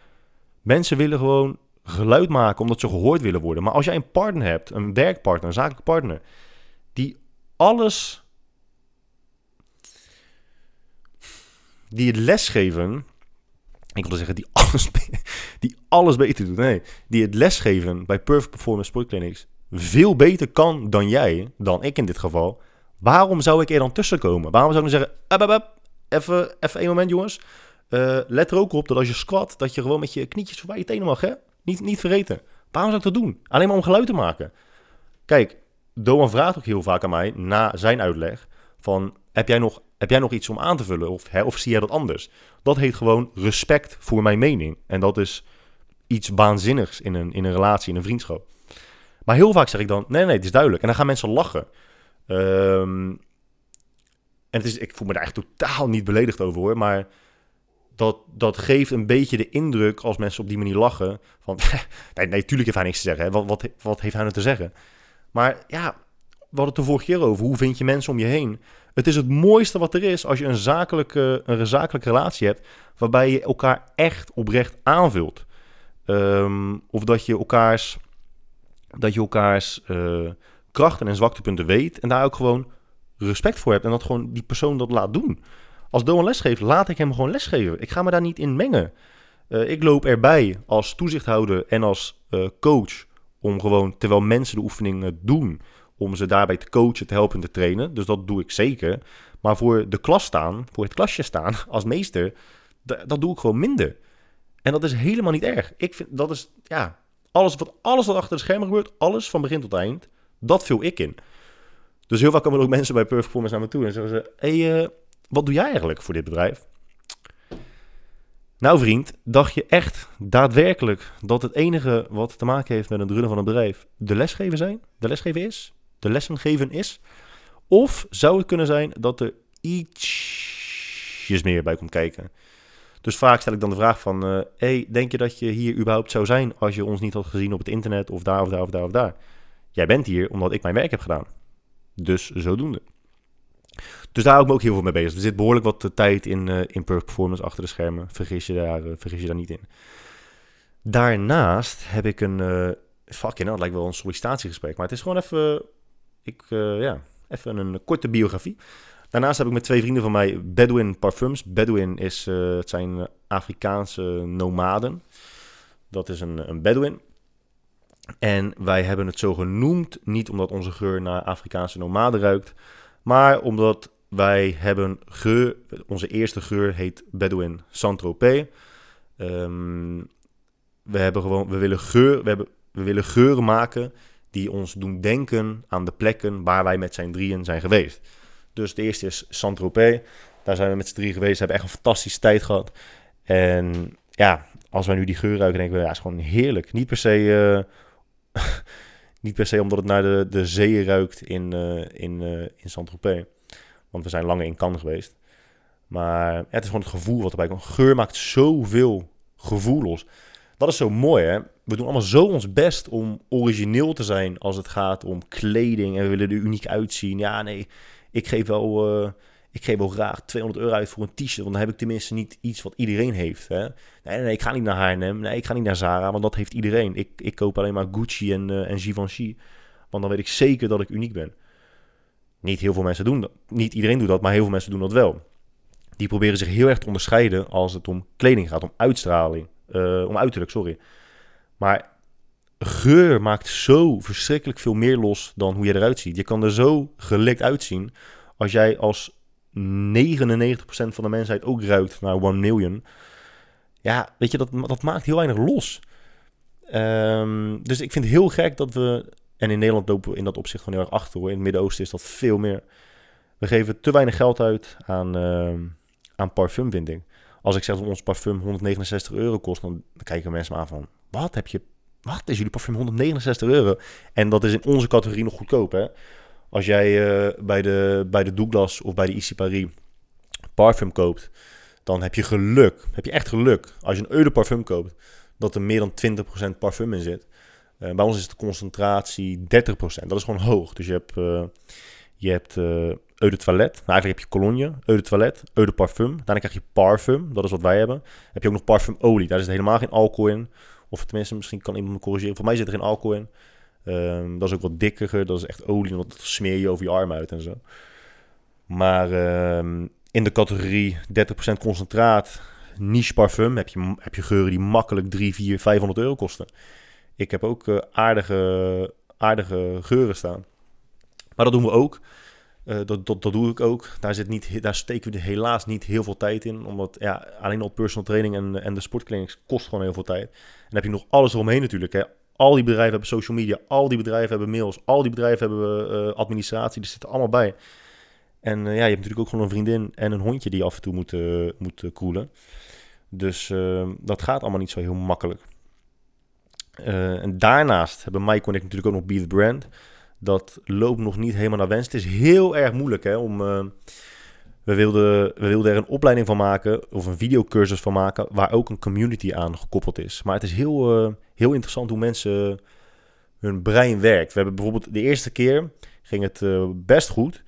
Mensen willen gewoon geluid maken omdat ze gehoord willen worden. Maar als jij een partner hebt, een werkpartner, een zakelijke partner, die alles, die het lesgeven, ik wilde zeggen die <laughs> alles, die alles beter doet, nee, die het lesgeven bij Perfect Performance Sport Clinics veel beter kan dan jij, dan ik in dit geval. Waarom zou ik er dan tussen komen? Waarom zou ik dan zeggen, "Ap, ap, ap, even, even één moment jongens. Eh, let er ook op dat als je squat, dat je gewoon met je knietjes voorbij je tenen mag, hè? Niet, niet vergeten. Waarom zou ik dat doen? Alleen maar om geluid te maken. Kijk, Doan vraagt ook heel vaak aan mij, na zijn uitleg, van heb jij nog, heb jij nog iets om aan te vullen? Of, hè, of zie jij dat anders? Dat heet gewoon respect voor mijn mening. En dat is iets waanzinnigs in een, in een relatie, in een vriendschap. Maar heel vaak zeg ik dan, nee, nee, het is duidelijk. En dan gaan mensen lachen. Ehm, en het is, ik voel me daar echt totaal niet beledigd over hoor, maar dat, dat geeft een beetje de indruk als mensen op die manier lachen. Van, <laughs> nee, nee, heeft hij niks te zeggen. Hè. Wat, wat, wat heeft hij nou te zeggen? Maar ja, we hadden het de vorige keer over. Hoe vind je mensen om je heen? Het is het mooiste wat er is als je een zakelijke, een zakelijke relatie hebt. Waarbij je elkaar echt oprecht aanvult. Ehm, of dat je elkaars, dat je elkaars uh, krachten en zwaktepunten weet. En daar ook gewoon respect voor hebt. En dat gewoon die persoon dat laat doen. Als Doan lesgeeft, laat ik hem gewoon lesgeven. Ik ga me daar niet in mengen. Uh, ik loop erbij als toezichthouder en als uh, coach. Om gewoon, terwijl mensen de oefeningen doen, om ze daarbij te coachen, te helpen, te trainen. Dus dat doe ik zeker. Maar voor de klas staan, voor het klasje staan <laughs> als meester, dat doe ik gewoon minder. En dat is helemaal niet erg. Ik vind dat is, ja, alles wat, alles wat achter de schermen gebeurt, alles van begin tot eind, dat vul ik in. Dus heel vaak komen er ook mensen bij Perfect Performance naar me toe en zeggen ze: hey, uh, wat doe jij eigenlijk voor dit bedrijf? Nou vriend, dacht je echt daadwerkelijk dat het enige wat te maken heeft met het runnen van een bedrijf de lesgeven zijn? De lesgeven is? De lessen geven is? Of zou het kunnen zijn dat er ietsjes meer bij komt kijken? Dus vaak stel ik dan de vraag van, uh, hey, denk je dat je hier überhaupt zou zijn als je ons niet had gezien op het internet of daar of daar of daar of daar? Jij bent hier omdat ik mijn werk heb gedaan. Dus zodoende. Dus daar hou ik me ook heel veel mee bezig. Er zit behoorlijk wat tijd in, uh, in performance achter de schermen. Vergis je daar, vergis je daar niet in. Daarnaast heb ik een... Uh, fuck, nou, het lijkt wel een sollicitatiegesprek. Maar het is gewoon even... Ik, ja, even een korte biografie. Daarnaast heb ik met twee vrienden van mij Bedouin Parfums. Bedouin is, het zijn Afrikaanse nomaden. Dat is een, een Bedouin. En wij hebben het zo genoemd, niet omdat onze geur naar Afrikaanse nomaden ruikt, maar omdat wij hebben geur, onze eerste geur heet Bedouin Saint-Tropez. Ehm, we, hebben we, willen geur, we, hebben, we willen geuren maken die ons doen denken aan de plekken waar wij met zijn drieën zijn geweest. Dus de eerste is Saint-Tropez. Daar zijn we met z'n drie geweest, hebben echt een fantastische tijd gehad. En ja, als wij nu die geur ruiken, denken we, ja, is gewoon heerlijk. Niet per se, uh, <laughs> niet per se omdat het naar de, de zee ruikt in, uh, in, uh, in Saint-Tropez. Want we zijn langer in Cannes geweest. Maar het is gewoon het gevoel wat erbij komt. Geur maakt zoveel gevoel los. Dat is zo mooi, hè? We doen allemaal zo ons best om origineel te zijn als het gaat om kleding. En we willen er uniek uitzien. Ja, nee, ik geef wel, uh, ik geef wel graag 200 euro uit voor een t-shirt. Want dan heb ik tenminste niet iets wat iedereen heeft. Hè? Nee, nee, ik ga niet naar H&M. Nee, ik ga niet naar Zara, want dat heeft iedereen. Ik, ik koop alleen maar Gucci en, uh, en Givenchy. Want dan weet ik zeker dat ik uniek ben. Niet heel veel mensen doen dat. Niet iedereen doet dat, maar heel veel mensen doen dat wel. Die proberen zich heel erg te onderscheiden als het om kleding gaat, om uitstraling. Uh, om uiterlijk, sorry. Maar geur maakt zo verschrikkelijk veel meer los dan hoe je eruit ziet. Je kan er zo gelikt uitzien als jij als 99% van de mensheid ook ruikt naar 1 million. Ja, weet je, dat, dat maakt heel weinig los. Um, dus ik vind het heel gek dat we en in Nederland lopen we in dat opzicht gewoon heel erg achter. Hoor. In het Midden-Oosten is dat veel meer. We geven te weinig geld uit aan, uh, aan. Als ik zeg dat ons parfum 169 euro kost, dan kijken mensen me aan van... Wat heb je... Wat is jullie parfum 169 euro? En dat is in onze categorie nog goedkoop, hè? Als jij uh, bij, de, bij de Douglas of bij de Issy Paris parfum koopt, dan heb je geluk. Heb je echt geluk. Als je een de parfum koopt, dat er meer dan 20% parfum in zit. Uh, bij ons is de concentratie 30%. Dat is gewoon hoog. Dus je hebt, uh, je hebt eau toilet. Nou, eigenlijk heb je cologne, eau de toilet, eau parfum. Daarna krijg je parfum. Dat is wat wij hebben. heb je ook nog parfumolie. Daar zit helemaal geen alcohol in. Of tenminste, misschien kan iemand me corrigeren. Voor mij zit er geen alcohol in. Um, dat is ook wat dikker. Dat is echt olie. Want dat smeer je over je arm uit en zo. Maar um, in de categorie 30% concentraat, niche parfum, heb je, heb je geuren die makkelijk 3, 4, 500 euro kosten. Ik heb ook uh, aardige, aardige geuren staan. Maar dat doen we ook. Uh, dat, dat, dat doe ik ook. Daar, zit niet, daar steken we helaas niet heel veel tijd in. Omdat ja, alleen al personal training en, en de sportkleding kost gewoon heel veel tijd. En dan heb je nog alles eromheen natuurlijk. Hè. Al die bedrijven hebben social media. Al die bedrijven hebben mails. Al die bedrijven hebben uh, administratie. Die zitten allemaal bij. En ja, je hebt natuurlijk ook gewoon een vriendin en een hondje die af en toe moet, moet koelen. Dus dat gaat allemaal niet zo heel makkelijk. En daarnaast hebben Mike en ik natuurlijk ook nog Be The Brand. Dat loopt nog niet helemaal naar wens. Het is heel erg moeilijk hè, om... Uh, We wilden, we wilden er een opleiding van maken, of een videocursus van maken, waar ook een community aan gekoppeld is. Maar het is heel, uh, heel interessant hoe mensen hun brein werkt. We hebben bijvoorbeeld de eerste keer ging het best goed.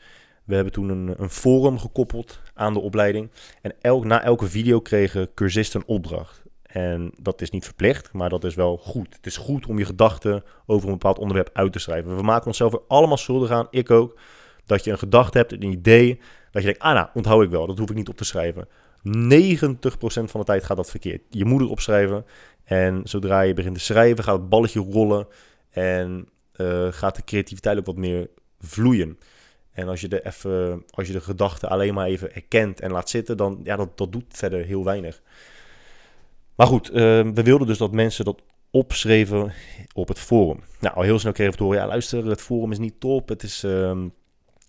We hebben toen een, een, forum gekoppeld aan de opleiding. En elk, na elke video kregen cursisten een opdracht. En dat is niet verplicht, maar dat is wel goed. Het is goed om je gedachten over een bepaald onderwerp uit te schrijven. We maken onszelf er allemaal schuldig aan, ik ook, dat je een gedachte hebt, een idee, dat je denkt, ah nou, onthoud ik wel, dat hoef ik niet op te schrijven. 90% van de tijd gaat dat verkeerd. Je moet het opschrijven en zodra je begint te schrijven, gaat het balletje rollen en uh, gaat de creativiteit ook wat meer vloeien. En als je de, even, als je de gedachten alleen maar even erkent en laat zitten, dan ja, dat, dat doet verder heel weinig. Maar goed, uh, we wilden dus dat mensen dat opschreven op het forum. Nou, al heel snel kregen we te horen, ja luister, het forum is niet top, het is, uh,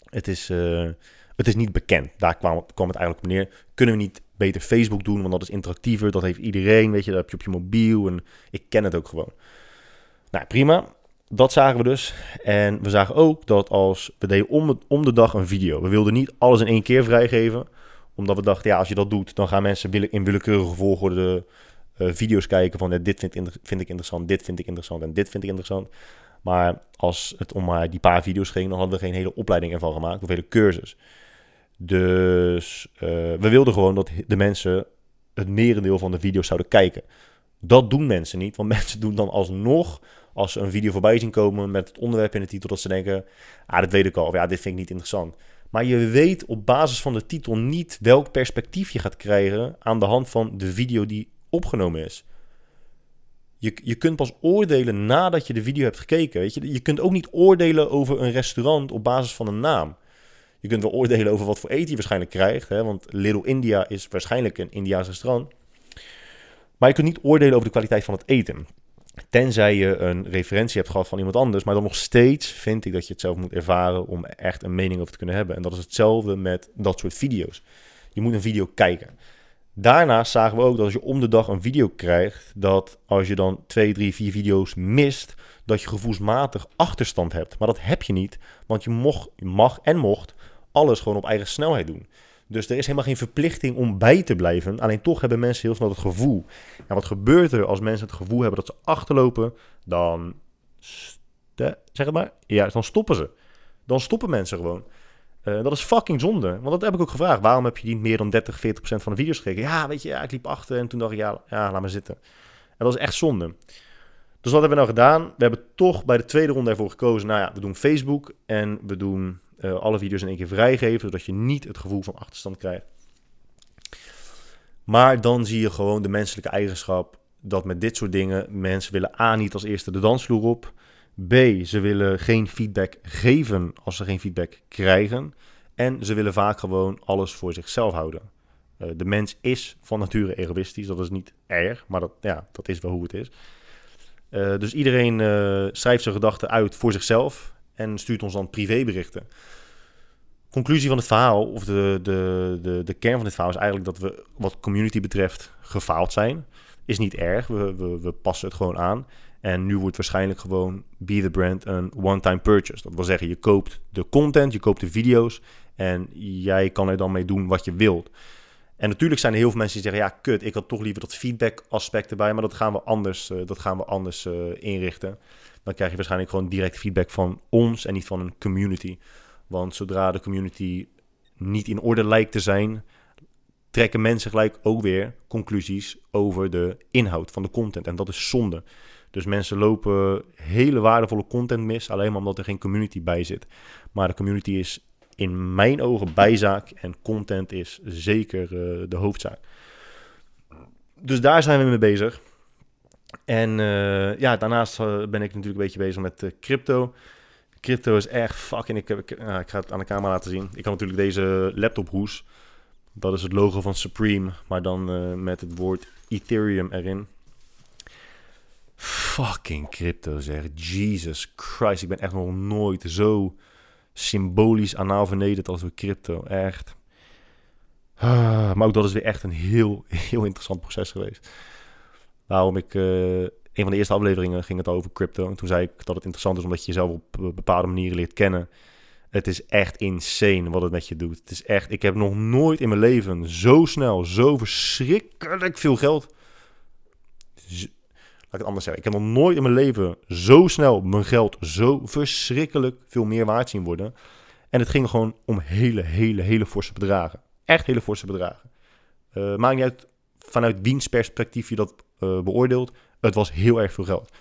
het is, uh, het is niet bekend. Daar kwam, kwam het eigenlijk op neer. Kunnen we niet beter Facebook doen, want dat is interactiever, dat heeft iedereen, weet je, dat heb je op je mobiel en ik ken het ook gewoon. Nou, prima. Dat zagen we dus. En we zagen ook dat als we deden om, om de dag een video. We wilden niet alles in één keer vrijgeven. Omdat we dachten, ja, als je dat doet, dan gaan mensen in willekeurige volgorde uh, video's kijken van dit vind, vind, ik interessant, dit vind ik interessant en dit vind ik interessant. Maar als het om maar die paar video's ging, dan hadden we geen hele opleiding ervan gemaakt of hele cursus. Dus uh, we wilden gewoon dat de mensen het merendeel van de video's zouden kijken. Dat doen mensen niet, want <laughs> mensen doen dan alsnog, als ze een video voorbij zien komen met het onderwerp in de titel, dat ze denken, ah, dat weet ik al, of ja, dit vind ik niet interessant. Maar je weet op basis van de titel niet welk perspectief je gaat krijgen aan de hand van de video die opgenomen is. Je, je kunt pas oordelen nadat je de video hebt gekeken. Weet je? je kunt ook niet oordelen over een restaurant op basis van een naam. Je kunt wel oordelen over wat voor eten je waarschijnlijk krijgt. Hè? Want Little India is waarschijnlijk een Indiaas restaurant. Maar je kunt niet oordelen over de kwaliteit van het eten. Tenzij je een referentie hebt gehad van iemand anders. Maar dan nog steeds vind ik dat je het zelf moet ervaren om echt een mening over te kunnen hebben. En dat is hetzelfde met dat soort video's. Je moet een video kijken. Daarnaast zagen we ook dat als je om de dag een video krijgt, dat als je dan twee, drie, vier video's mist, dat je gevoelsmatig achterstand hebt. Maar dat heb je niet, want je, mocht, mag en mocht alles gewoon op eigen snelheid doen. Dus er is helemaal geen verplichting om bij te blijven. Alleen toch hebben mensen heel snel het gevoel. En wat gebeurt er als mensen het gevoel hebben dat ze achterlopen? Dan, zeg het maar, ja, dan stoppen ze. Dan stoppen mensen gewoon. Uh, dat is fucking zonde. Want dat heb ik ook gevraagd. Waarom heb je niet meer dan 30, 40 procent van de video's gekeken? Ja, weet je, ik liep achter en toen dacht ik, ja, ja, laat maar zitten. En dat is echt zonde. Dus wat hebben we nou gedaan? We hebben toch bij de tweede ronde ervoor gekozen. Nou ja, we doen Facebook en we doen uh, alle video's in één keer vrijgeven, zodat je niet het gevoel van achterstand krijgt. Maar dan zie je gewoon de menselijke eigenschap dat met dit soort dingen mensen willen A niet als eerste de dansvloer op. B, ze willen geen feedback geven als ze geen feedback krijgen. En ze willen vaak gewoon alles voor zichzelf houden. Uh, de mens is van nature egoïstisch. Dat is niet erg, maar dat, ja, dat is wel hoe het is. Uh, dus iedereen uh, schrijft zijn gedachten uit voor zichzelf en stuurt ons dan privéberichten. Conclusie van het verhaal, of de, de, de, de kern van dit verhaal, is eigenlijk dat we wat community betreft gefaald zijn. Is niet erg, we, we passen het gewoon aan. En nu wordt waarschijnlijk gewoon Be The Brand een one-time purchase. Dat wil zeggen, je koopt de content, je koopt de video's en jij kan er dan mee doen wat je wilt. En natuurlijk zijn er heel veel mensen die zeggen, ja, kut, ik had toch liever dat feedback aspect erbij, maar dat gaan we anders, uh, dat gaan we anders uh, inrichten. Dan krijg je waarschijnlijk gewoon direct feedback van ons en niet van een community. Want zodra de community niet in orde lijkt te zijn, trekken mensen gelijk ook weer conclusies over de inhoud van de content. En dat is zonde. Dus mensen lopen hele waardevolle content mis, alleen maar omdat er geen community bij zit. Maar de community is in mijn ogen bijzaak en content is zeker uh, de hoofdzaak. Dus daar zijn we mee bezig. En uh, ja, daarnaast uh, ben ik natuurlijk een beetje bezig met crypto. Crypto is echt fucking... Ik, ik, ik ga het aan de camera laten zien. Ik heb natuurlijk deze laptophoes. Dat is het logo van Supreme, maar dan met het woord Ethereum erin. Fucking crypto zeg. Jesus Christ, ik ben echt nog nooit zo symbolisch anaal vernederd als door crypto. Echt. Ah, maar ook dat is weer echt een heel, heel interessant proces geweest. Waarom ik... Uh, een van de eerste afleveringen ging het over crypto. En toen zei ik dat het interessant is omdat je jezelf op bepaalde manieren leert kennen. Het is echt insane wat het met je doet. Het is echt, ik heb nog nooit in mijn leven zo snel, zo verschrikkelijk veel geld. Laat ik het anders zeggen. Ik heb nog nooit in mijn leven zo snel mijn geld zo verschrikkelijk veel meer waard zien worden. En het ging gewoon om hele, hele, hele forse bedragen. Echt hele forse bedragen. Eh, maakt niet uit vanuit wiens perspectief je dat eh, beoordeelt. Het was heel erg veel geld.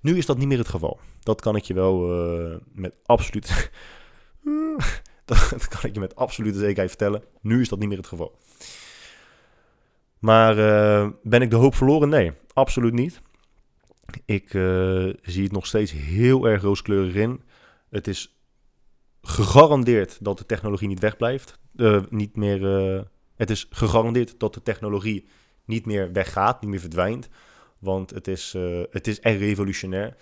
Nu is dat niet meer het geval. Dat kan ik je wel eh, met absoluut. <laughs> dat kan ik je met absolute zekerheid vertellen. Nu is dat niet meer het geval. Maar ben ik de hoop verloren? Nee, absoluut niet. Ik eh, zie het nog steeds heel erg rooskleurig in. Het is gegarandeerd dat de technologie niet wegblijft. Eh, niet meer, eh, het is gegarandeerd dat de technologie niet meer weggaat, niet meer verdwijnt. Want het is, het is echt revolutionair.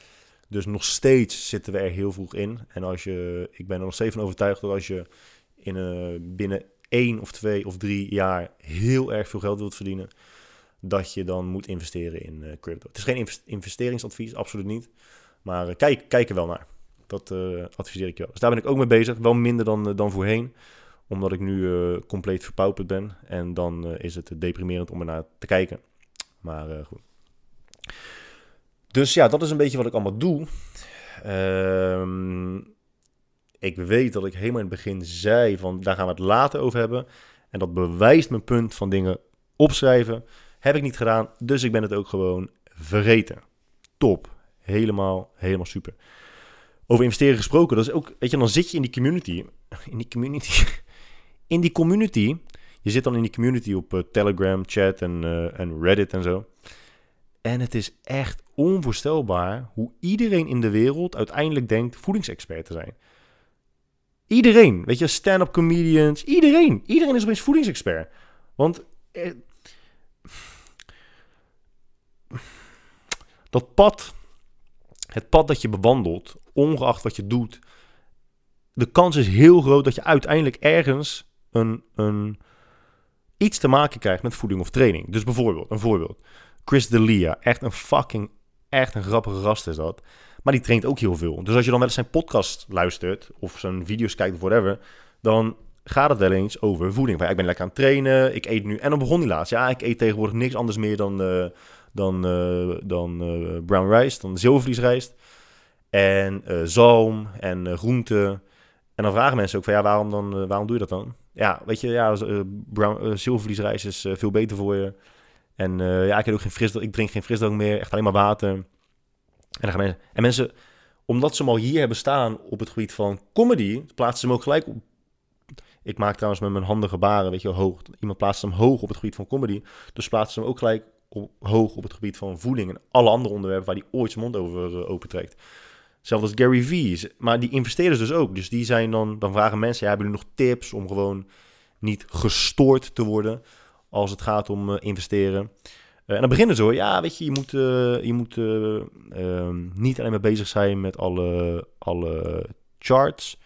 Dus nog steeds zitten we er heel vroeg in. En als je, ik ben er nog steeds van overtuigd dat als je in, binnen één of twee of drie jaar heel erg veel geld wilt verdienen, dat je dan moet investeren in eh, crypto. Het is geen invest- investeringsadvies, absoluut niet. Maar eh, kijk, kijk er wel naar. Dat eh, adviseer ik je wel. Dus daar ben ik ook mee bezig. Wel minder dan, dan voorheen. Omdat ik nu compleet verpauperd ben. En dan is het deprimerend om ernaar te kijken. Maar goed. Dus ja, dat is een beetje wat ik allemaal doe. Ehm, ik weet dat ik helemaal in het begin zei van daar gaan we het later over hebben. En dat bewijst mijn punt van dingen opschrijven. Heb ik niet gedaan, dus ik ben het ook gewoon vergeten. Top. Helemaal, helemaal super. Over investeren gesproken, dat is ook, weet je, dan zit je in die community. <laughs> In die community. <laughs> In die community. Je zit dan in die community op eh, Telegram, chat en, eh, en Reddit en zo. En het is echt onvoorstelbaar hoe iedereen in de wereld uiteindelijk denkt voedingsexpert te zijn. Iedereen, weet je, stand-up comedians, iedereen. Iedereen is opeens voedingsexpert. Want dat pad, het pad dat je bewandelt, ongeacht wat je doet, de kans is heel groot dat je uiteindelijk ergens een, een, iets te maken krijgt met voeding of training. Dus bijvoorbeeld, een voorbeeld. Chris D'Elia, echt een fucking, echt een grappige gast is dat. Maar die traint ook heel veel. Dus als je dan wel eens zijn podcast luistert, of zijn video's kijkt of whatever, dan gaat het wel eens over voeding. Van, ik ben lekker aan het trainen, ik eet nu... En dan begon hij laatst. Ja, ik eet tegenwoordig niks anders meer dan, eh, dan, eh, dan eh, brown rice, dan zilvervliesrijst. En eh, zalm en groenten. En dan vragen mensen ook van, ja, waarom, dan, waarom doe je dat dan? Ja, weet je, ja, brown, zilvervliesrijst is veel beter voor je. En ja, ik, ook geen frisdrank, ik drink geen frisdrank meer, echt alleen maar water. En, dan gaan mensen, en mensen, omdat ze hem al hier hebben staan op het gebied van comedy, plaatsen ze hem ook gelijk op. Ik maak trouwens met mijn handen gebaren, weet je hoog. Iemand plaatst hem hoog op het gebied van comedy. Dus plaatsen ze hem ook gelijk op, hoog op het gebied van voeding en alle andere onderwerpen waar hij ooit zijn mond over uh, opentrekt. Zelfs als Gary Vee. Maar die investeerders dus ook. Dus die zijn dan, dan vragen mensen, ja, hebben jullie nog tips om gewoon niet gestoord te worden als het gaat om uh, investeren? Uh, en dan beginnen ze hoor, ja, weet je, je moet, je moet uh, niet alleen maar bezig zijn met alle, alle charts.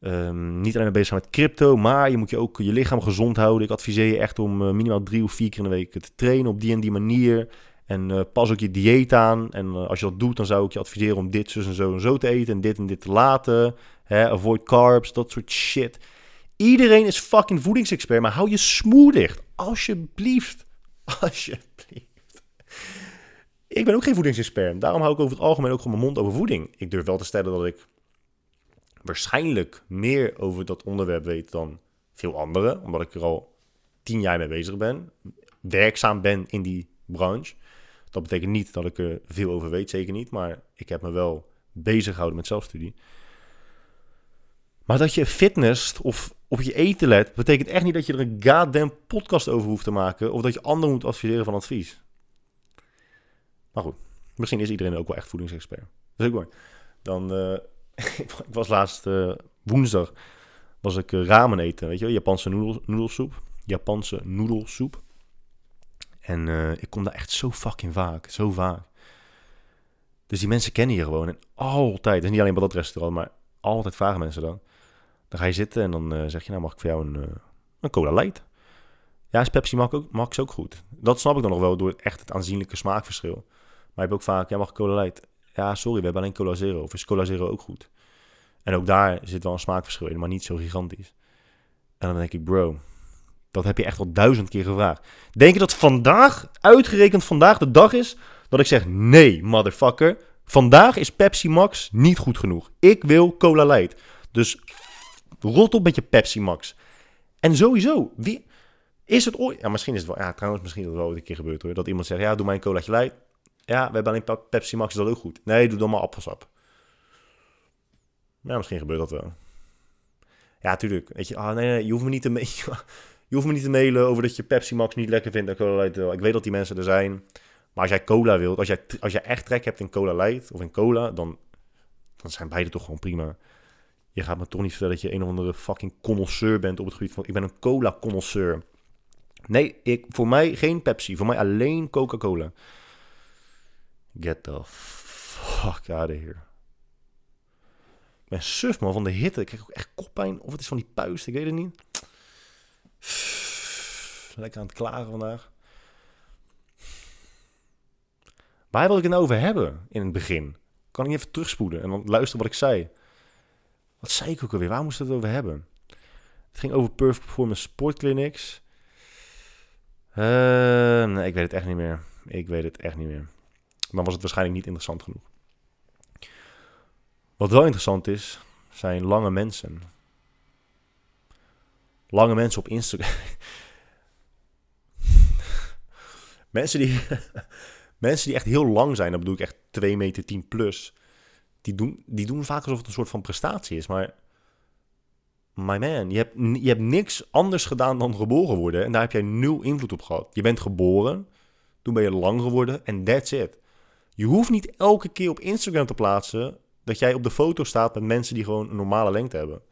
Um, niet alleen bezig zijn met crypto, maar je moet je ook je lichaam gezond houden. Ik adviseer je echt om uh, minimaal drie of vier keer in de week te trainen op die en die manier. En uh, pas ook je dieet aan. En uh, als je dat doet, dan zou ik je adviseren om dit, zus en zo en zo te eten. En dit en dit te laten. Hè? Avoid carbs, dat soort shit. Iedereen is fucking voedingsexpert, maar hou je smoer dicht. Alsjeblieft. <laughs> Alsjeblieft. Ik ben ook geen voedingsexpert. Daarom hou ik over het algemeen ook gewoon mijn mond over voeding. Ik durf wel te stellen dat ik waarschijnlijk meer over dat onderwerp weet dan veel anderen. Omdat ik er al tien jaar mee bezig ben. Werkzaam ben in die branche. Dat betekent niet dat ik er veel over weet, zeker niet. Maar ik heb me wel bezig gehouden met zelfstudie. Maar dat je fitness of op je eten let, betekent echt niet dat je er een goddamn podcast over hoeft te maken. Of dat je anderen moet adviseren van advies. Maar goed, misschien is iedereen ook wel echt voedingsexpert. Dat is ook mooi. Dan, uh, <laughs> ik was laatst uh, woensdag, was ik uh, ramen eten, weet je Japanse noedel, noedelsoep. Japanse noedelsoep. En uh, ik kom daar echt zo fucking vaak, zo vaak. Dus die mensen kennen je gewoon. En altijd, dus niet alleen bij dat restaurant, maar altijd vragen mensen dan. Dan ga je zitten en dan zeg je, nou mag ik voor jou een, uh, een cola light? Ja, is Pepsi Max ook, Max ook goed. Dat snap ik dan nog wel door echt het aanzienlijke smaakverschil. Maar je hebt ook vaak, ja mag ik cola light? Ja, sorry, we hebben alleen cola zero. Of is cola zero ook goed? En ook daar zit wel een smaakverschil in, maar niet zo gigantisch. En dan denk ik, bro, dat heb je echt al duizend keer gevraagd. Denk je dat vandaag, uitgerekend vandaag, de dag is dat ik zeg: nee, motherfucker. Vandaag is Pepsi Max niet goed genoeg. Ik wil Cola Light. Dus rot op met je Pepsi Max. En sowieso, wie, is het ooit... Ja, misschien is het wel... Ja, trouwens, misschien is het wel ooit een keer gebeurd hoor. Dat iemand zegt, ja, doe mij een colaatje light. Ja, we hebben alleen Pepsi Max, is dat ook goed? Nee, doe dan maar appelsap. Ja, misschien gebeurt dat wel. Ja, tuurlijk. Weet je, ah, nee, nee, je hoeft me niet te... <laughs> je hoeft me niet te mailen over dat je Pepsi Max niet lekker vindt en Cola Light Ik weet dat die mensen er zijn. Maar als jij cola wilt, als jij, als jij echt trek hebt in Cola Light of in cola, dan, dan zijn beide toch gewoon prima. Je gaat me toch niet vertellen dat je een of andere fucking connoisseur bent op het gebied van... Ik ben een cola-connoisseur. Nee, ik, voor mij geen Pepsi. Voor mij alleen Coca-Cola. Get the fuck out of here. Ik ben suf man van de hitte. Ik krijg ook echt koppijn. Of het is van die puist, ik weet het niet. Lekker aan het klagen vandaag. Waar wil ik het nou over hebben in het begin? Kan ik even terugspoelen en dan luisteren wat ik zei? Wat zei ik ook alweer? Waar moest het over hebben? Het ging over Perfect Performance Sport Clinics. Uh, nee, ik weet het echt niet meer. Ik weet het echt niet meer. Dan was het waarschijnlijk niet interessant genoeg. Wat wel interessant is, zijn lange mensen. Lange mensen op Instagram. <laughs> mensen, die, <laughs> mensen die echt heel lang zijn, dan bedoel ik echt 2 meter 10 plus. Die doen, die doen vaak alsof het een soort van prestatie is. Maar my man, je hebt, je hebt niks anders gedaan dan geboren worden. En daar heb jij nul invloed op gehad. Je bent geboren, toen ben je lang geworden en that's it. Je hoeft niet elke keer op Instagram te plaatsen dat jij op de foto staat met mensen die gewoon een normale lengte hebben.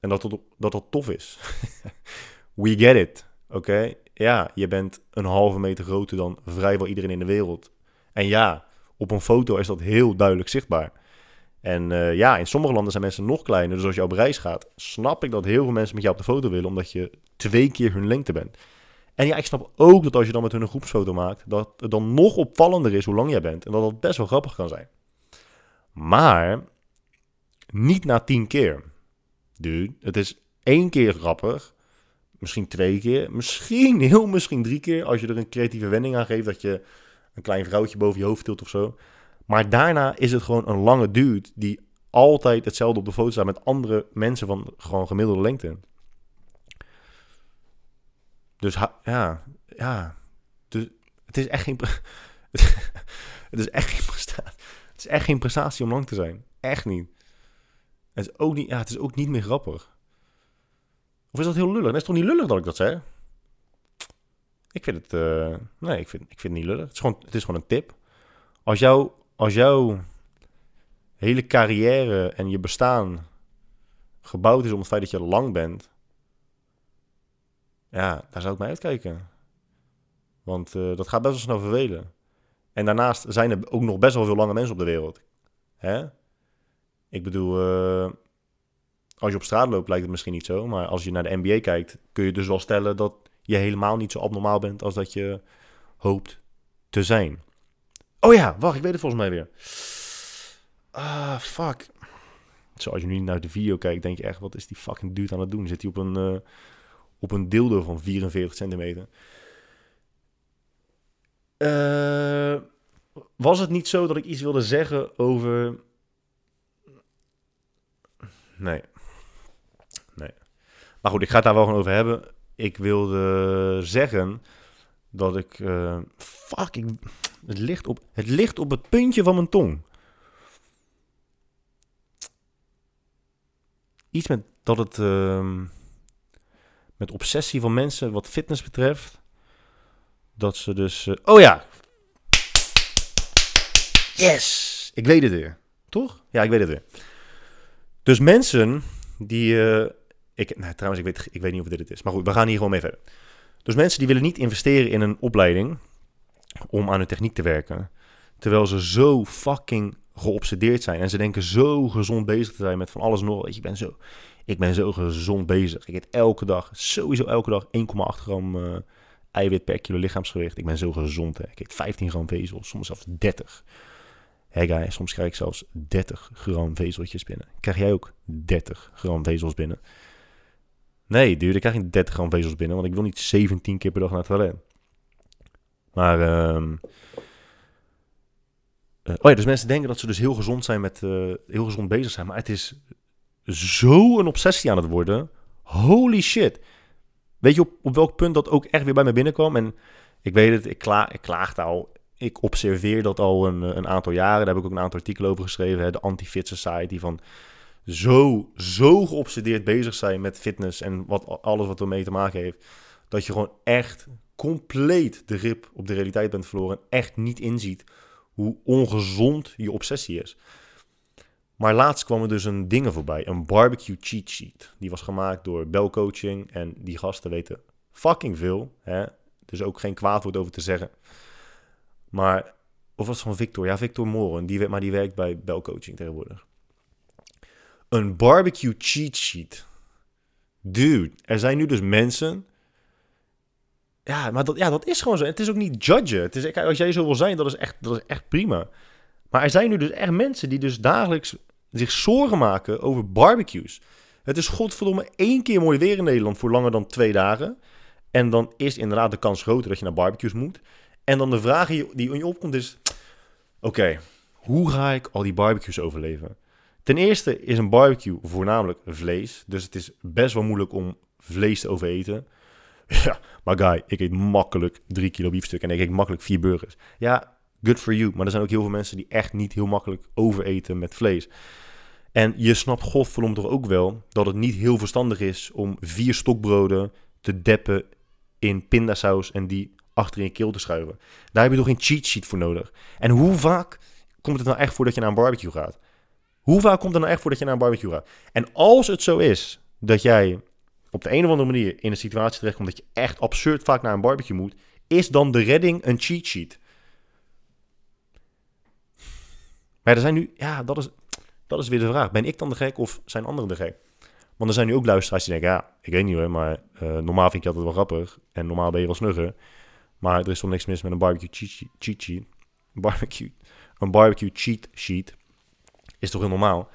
En dat dat, dat, dat tof is. <laughs> We get it, oké? Ja, je bent een halve meter groter dan vrijwel iedereen in de wereld. En ja, op een foto is dat heel duidelijk zichtbaar. En uh, ja, in sommige landen zijn mensen nog kleiner. Dus als je op reis gaat, snap ik dat heel veel mensen met jou op de foto willen, omdat je twee keer hun lengte bent. En ja, ik snap ook dat als je dan met hun een groepsfoto maakt, dat het dan nog opvallender is hoe lang jij bent. En dat dat best wel grappig kan zijn. Maar niet na tien keer. Dude, het is één keer grappig. Misschien twee keer. Misschien, <laughs> heel misschien drie keer. Als je er een creatieve wending aan geeft. Dat je een klein vrouwtje boven je hoofd tilt of zo. Maar daarna is het gewoon een lange dude die altijd hetzelfde op de foto staat met andere mensen van gewoon gemiddelde lengte. Dus ja, ja. Dus het is echt geen. <laughs> het is echt geen prestatie. Het is echt geen prestatie om lang te zijn. Echt niet. Het is ook niet, ja, het is ook niet meer grappig. Of is dat heel lullig? Het is toch niet lullig dat ik dat zeg? Ik vind het. Uh, nee, ik vind, ik vind het niet lullig. Het is, gewoon, het is gewoon een tip. Als jou, als jouw hele carrière en je bestaan gebouwd is om het feit dat je lang bent, ja, daar zou ik mee uitkijken. Want uh, dat gaat best wel snel vervelen. En daarnaast zijn er ook nog best wel veel lange mensen op de wereld. Hè? Ik bedoel, uh, als je op straat loopt lijkt het misschien niet zo. Maar als je naar de NBA kijkt, kun je dus wel stellen dat je helemaal niet zo abnormaal bent als dat je hoopt te zijn. Oh ja, wacht, ik weet het volgens mij weer. Ah, fuck. Zo, als je nu naar de video kijkt, denk je echt, wat is die fucking dude aan het doen? Zit hij op een, uh, op een dildo van 44 centimeter? Uh, was het niet zo dat ik iets wilde zeggen over... Nee. Nee. Maar goed, ik ga het daar wel over hebben. Ik wilde zeggen dat ik... Uh, fuck, ik, het, ligt op, het ligt op het puntje van mijn tong. Iets met dat het... Uh, met obsessie van mensen wat fitness betreft. Dat ze dus... Uh, oh ja! Yes! Ik weet het weer. Toch? Ja, ik weet het weer. Dus mensen die... Uh, ik, nou, trouwens, ik weet, ik weet niet of dit het is. Maar goed, we gaan hier gewoon mee verder. Dus mensen die willen niet investeren in een opleiding om aan hun techniek te werken. Terwijl ze zo fucking geobsedeerd zijn. En ze denken zo gezond bezig te zijn met van alles nog. Weet je, ik ben zo, ik ben zo gezond bezig. Ik eet elke dag, sowieso elke dag 1,8 gram uh, eiwit per kilo lichaamsgewicht. Ik ben zo gezond. Hè. Ik eet 15 gram vezel, soms zelfs 30. Hé guy, soms krijg ik zelfs 30 gram vezeltjes binnen. Krijg jij ook 30 gram vezels binnen? Nee, dude, ik krijg geen 30 gram vezels binnen, want ik wil niet 17 keer per dag naar het toilet. Maar, ehm uh, oh ja, dus mensen denken dat ze dus heel gezond zijn met, uh, heel gezond bezig zijn. Maar het is zo een obsessie aan het worden. Holy shit. Weet je op, op welk punt dat ook echt weer bij me binnenkwam? En ik weet het, ik, kla ik klaagde al. Ik observeer dat al een, een aantal jaren. Daar heb ik ook een aantal artikelen over geschreven. Hè? De Anti-Fit Society van zo, zo geobsedeerd bezig zijn met fitness en wat, alles wat ermee te maken heeft. Dat je gewoon echt compleet de grip op de realiteit bent verloren. En echt niet inziet hoe ongezond je obsessie is. Maar laatst kwam er dus een dingen voorbij. Een barbecue cheat sheet. Die was gemaakt door Bell Coaching. En die gasten weten fucking veel. Hè? Dus ook geen kwaad woord over te zeggen. Maar, of was het van Victor? Ja, Victor Moren. Die, maar die werkt bij Bell Coaching tegenwoordig. Een barbecue cheat sheet. Dude, er zijn nu dus mensen. Ja, maar dat, ja, dat is gewoon zo. Het is ook niet judgen. Het is, als jij zo wil zijn, dat is, echt, dat is echt prima. Maar er zijn nu dus echt mensen die dus dagelijks zich zorgen maken over barbecues. Het is godverdomme één keer mooi weer in Nederland voor langer dan twee dagen. En dan is inderdaad de kans groter dat je naar barbecues moet. En dan de vraag die in je opkomt is... Oké, hoe ga ik al die barbecues overleven? Ten eerste is een barbecue voornamelijk vlees. Dus het is best wel moeilijk om vlees te overeten. <laughs> Ja, maar guy, ik eet makkelijk drie kilo biefstuk en ik eet makkelijk vier burgers. Ja, good for you. Maar er zijn ook heel veel mensen die echt niet heel makkelijk overeten met vlees. En je snapt godverdomme toch ook wel dat het niet heel verstandig is om vier stokbroden te deppen in pindasaus en die achter in je keel te schuiven. Daar heb je toch geen cheat sheet voor nodig. En hoe vaak komt het nou echt voor dat je naar een barbecue gaat? Hoe vaak komt het nou echt voor dat je naar een barbecue gaat? En als het zo is dat jij op de een of andere manier in een situatie terechtkomt dat je echt absurd vaak naar een barbecue moet, is dan de redding een cheat sheet? Maar er zijn nu, ja, dat is, dat is weer de vraag. Ben ik dan de gek of zijn anderen de gek? Want er zijn nu ook luisteraars die denken, ja, ik weet niet hoor, maar uh, normaal vind ik altijd wel grappig. En normaal ben je wel snugger. Maar er is toch niks mis met een barbecue cheat, cheat sheet. <laughs> Barbecue, een barbecue cheat sheet is toch heel normaal?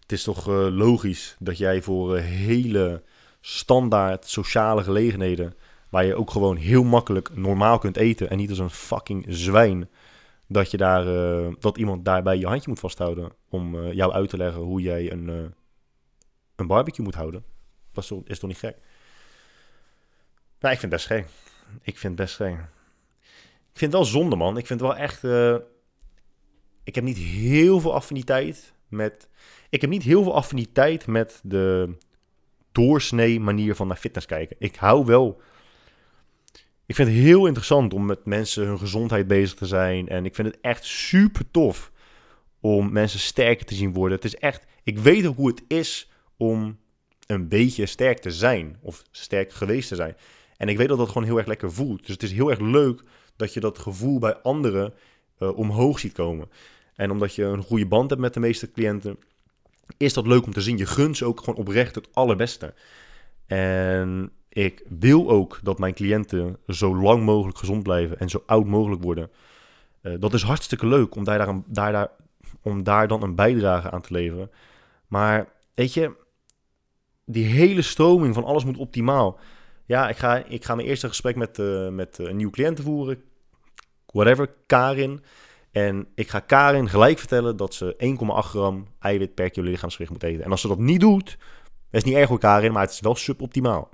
Het is toch uh, logisch dat jij voor uh, hele standaard sociale gelegenheden, waar je ook gewoon heel makkelijk normaal kunt eten en niet als een fucking zwijn, dat, je daar, uh, dat iemand daarbij je handje moet vasthouden om jou uit te leggen hoe jij een, een barbecue moet houden. Is toch, is toch niet gek? Nou, ik vind het best gek. Ik vind het best gek. Ik vind het wel zonde, man. Ik vind wel echt ik heb niet heel veel affiniteit met. Ik heb niet heel veel affiniteit met de doorsnee manier van naar fitness kijken. Ik hou wel. Ik vind het heel interessant om met mensen hun gezondheid bezig te zijn. En ik vind het echt super tof om mensen sterker te zien worden. Het is echt. Ik weet ook hoe het is om een beetje sterk te zijn. Of sterk geweest te zijn. En ik weet dat dat gewoon heel erg lekker voelt. Dus het is heel erg leuk dat je dat gevoel bij anderen uh, omhoog ziet komen. En omdat je een goede band hebt met de meeste cliënten, is dat leuk om te zien. Je gunt ze ook gewoon oprecht het allerbeste. En ik wil ook dat mijn cliënten zo lang mogelijk gezond blijven en zo oud mogelijk worden. Uh, dat is hartstikke leuk om daar, daar, daar, daar, om daar dan een bijdrage aan te leveren. Maar weet je, die hele stroming van alles moet optimaal. Ja, ik ga, ik ga mijn eerste gesprek met, uh, met een nieuwe cliënten voeren. Whatever, Karin. En ik ga Karin gelijk vertellen dat ze 1,8 gram eiwit per kilo lichaamsgewicht moet eten. En als ze dat niet doet, is niet erg voor Karin, maar het is wel suboptimaal.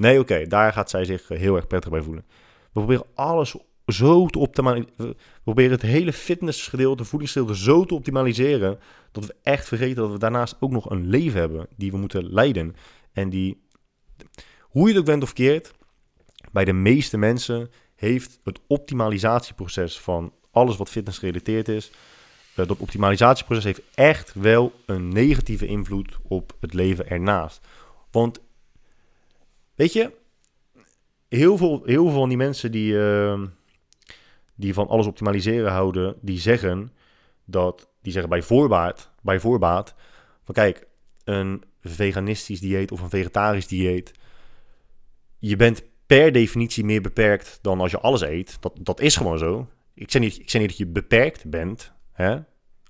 Nee, oké, daar gaat zij zich heel erg prettig bij voelen. We proberen alles zo te optimaliseren. We proberen het hele fitnessgedeelte, voedingsgedeelte zo te optimaliseren. dat we echt vergeten dat we daarnaast ook nog een leven hebben. die we moeten leiden. En die, hoe je het ook bent of keert, bij de meeste mensen heeft het optimalisatieproces van alles wat fitness gerelateerd is. Uh, dat optimalisatieproces heeft echt wel een negatieve invloed op het leven ernaast. Want, weet je, heel veel, heel veel van die mensen die, uh, die van alles optimaliseren houden, die zeggen dat, die zeggen bij voorbaat, bij voorbaat, van kijk, een veganistisch dieet of een vegetarisch dieet, je bent per definitie meer beperkt dan als je alles eet. Dat, dat is gewoon zo. Ik zeg niet, ik zeg niet dat je beperkt bent. Hè?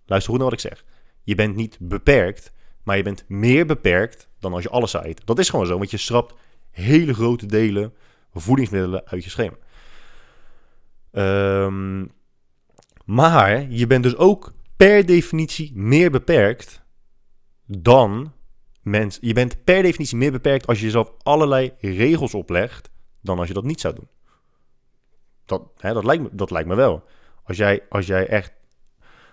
Luister goed naar wat ik zeg. Je bent niet beperkt, maar je bent meer beperkt dan als je alles eten. Dat is gewoon zo, want je schrapt hele grote delen voedingsmiddelen uit je schema. Ehm, maar je bent dus ook per definitie meer beperkt dan mensen. Je bent per definitie meer beperkt als je jezelf allerlei regels oplegt dan als je dat niet zou doen. Dat, hè, dat, lijkt, me, dat lijkt me wel. Als jij, als jij echt.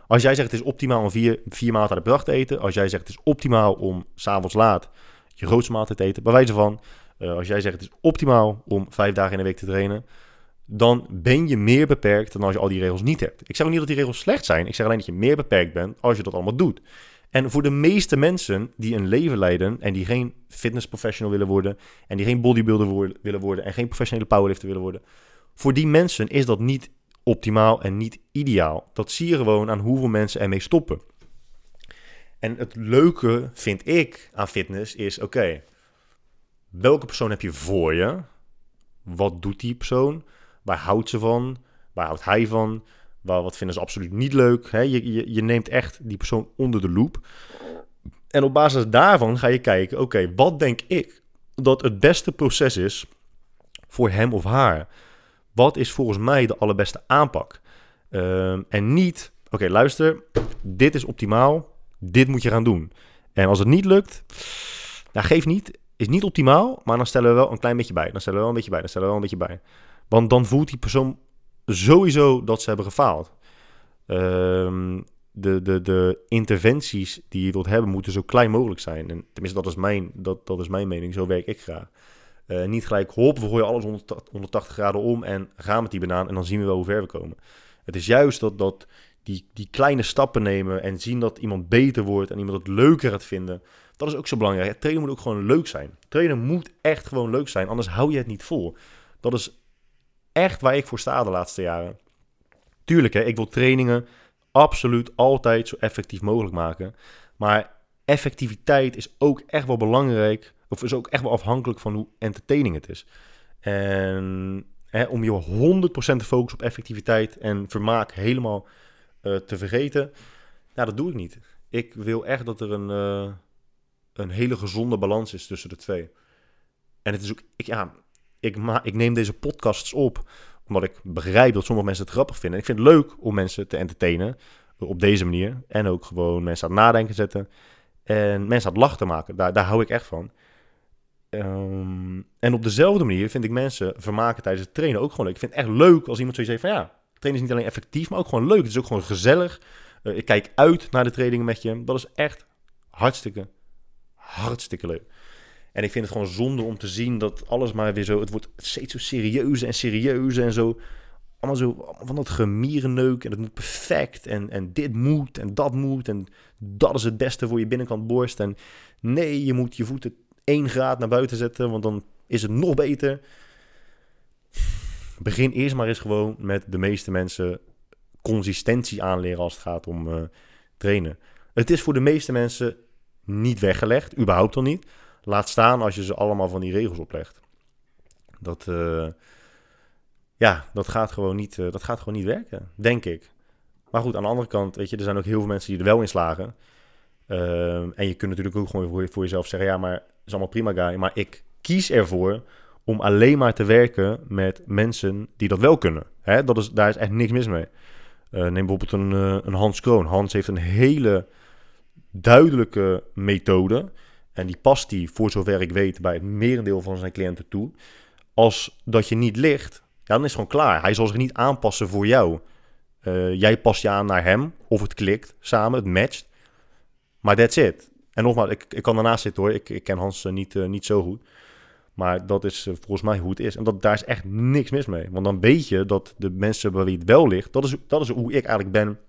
Als jij zegt het is optimaal om vier, vier maaltijden per dag te eten. Als jij zegt het is optimaal om s'avonds laat je grootste maaltijd te eten. Bij wijze van. Uh, als jij zegt het is optimaal om vijf dagen in de week te trainen. Dan ben je meer beperkt dan als je al die regels niet hebt. Ik zeg ook niet dat die regels slecht zijn. Ik zeg alleen dat je meer beperkt bent als je dat allemaal doet. En voor de meeste mensen die een leven leiden en die geen fitness professional willen worden en die geen bodybuilder willen worden en geen professionele powerlifter willen worden, voor die mensen is dat niet optimaal en niet ideaal. Dat zie je gewoon aan hoeveel mensen ermee stoppen. En het leuke vind ik aan fitness is: oké, welke persoon heb je voor je? Wat doet die persoon? Waar houdt ze van? Waar houdt hij van? Wat vinden ze absoluut niet leuk? Je, je neemt echt die persoon onder de loep. En op basis daarvan ga je kijken: oké, wat denk ik dat het beste proces is voor hem of haar? Wat is volgens mij de allerbeste aanpak? Ehm, en niet, oké, luister, dit is optimaal, dit moet je gaan doen. En als het niet lukt, nou, geef niet, is niet optimaal, maar dan stellen we wel een klein beetje bij. Dan stellen we wel een beetje bij, dan stellen we wel een beetje bij. Want dan voelt die persoon sowieso dat ze hebben gefaald. Um, de, de, de interventies die je wilt hebben, moeten zo klein mogelijk zijn. En tenminste, dat is mijn, dat, dat is mijn mening. Zo werk ik graag. Uh, niet gelijk, hop, we gooien alles 180 graden om en gaan met die banaan en dan zien we wel hoe ver we komen. Het is juist dat, dat die, die kleine stappen nemen en zien dat iemand beter wordt en iemand het leuker gaat vinden. Dat is ook zo belangrijk. Het trainen moet ook gewoon leuk zijn. Trainen moet echt gewoon leuk zijn, anders hou je het niet vol. Dat is echt waar ik voor sta de laatste jaren. Tuurlijk, hè, ik wil trainingen absoluut altijd zo effectief mogelijk maken. Maar effectiviteit is ook echt wel belangrijk of is ook echt wel afhankelijk van hoe entertaining het is. En hè, om je 100% te focussen op effectiviteit en vermaak helemaal te vergeten, nou, dat doe ik niet. Ik wil echt dat er een, uh, een hele gezonde balans is tussen de twee. En het is ook, ik, ja, ik, ma ik neem deze podcasts op omdat ik begrijp dat sommige mensen het grappig vinden. ik vind het leuk om mensen te entertainen op deze manier. En ook gewoon mensen aan het nadenken zetten. En mensen aan het lachen maken. Daar, daar hou ik echt van. Um, en op dezelfde manier vind ik mensen vermaken tijdens het trainen ook gewoon leuk. Ik vind het echt leuk als iemand zoiets zegt van ja, trainen is niet alleen effectief, maar ook gewoon leuk. Het is ook gewoon gezellig. Uh, ik kijk uit naar de trainingen met je. Dat is echt hartstikke, hartstikke leuk. En ik vind het gewoon zonde om te zien dat alles maar weer zo... Het wordt steeds zo serieus en serieus en zo... Allemaal zo van dat gemierenneuk en het moet perfect en, en dit moet en dat moet en dat is het beste voor je binnenkant borst. En nee, je moet je voeten 1 graad naar buiten zetten, want dan is het nog beter. Begin eerst maar eens gewoon met de meeste mensen consistentie aanleren als het gaat om uh, trainen. Het is voor de meeste mensen niet weggelegd, überhaupt al niet. Laat staan als je ze allemaal van die regels oplegt. Dat, uh, ja, dat gaat, gewoon niet, uh, dat gaat gewoon niet werken, denk ik. Maar goed, aan de andere kant, weet je, er zijn ook heel veel mensen die er wel in slagen. Uh, en je kunt natuurlijk ook gewoon voor, jezelf zeggen, ja, maar is allemaal prima guy. Maar ik kies ervoor om alleen maar te werken met mensen die dat wel kunnen. Hè? Dat is, daar is echt niks mis mee. Uh, neem bijvoorbeeld een, uh, een Hans Kroon. Hans heeft een hele duidelijke methode. En die past die, voor zover ik weet, bij het merendeel van zijn cliënten toe. Als dat je niet ligt, dan is het gewoon klaar. Hij zal zich niet aanpassen voor jou. Uh, jij past je aan naar hem, of het klikt samen, het matcht. Maar that's it. En nogmaals, ik, ik kan daarnaast zitten hoor. Ik, ik ken Hans niet, niet zo goed. Maar dat is uh, volgens mij hoe het is. En dat, daar is echt niks mis mee. Want dan weet je dat de mensen bij wie het wel ligt... Dat is, dat is hoe ik eigenlijk ben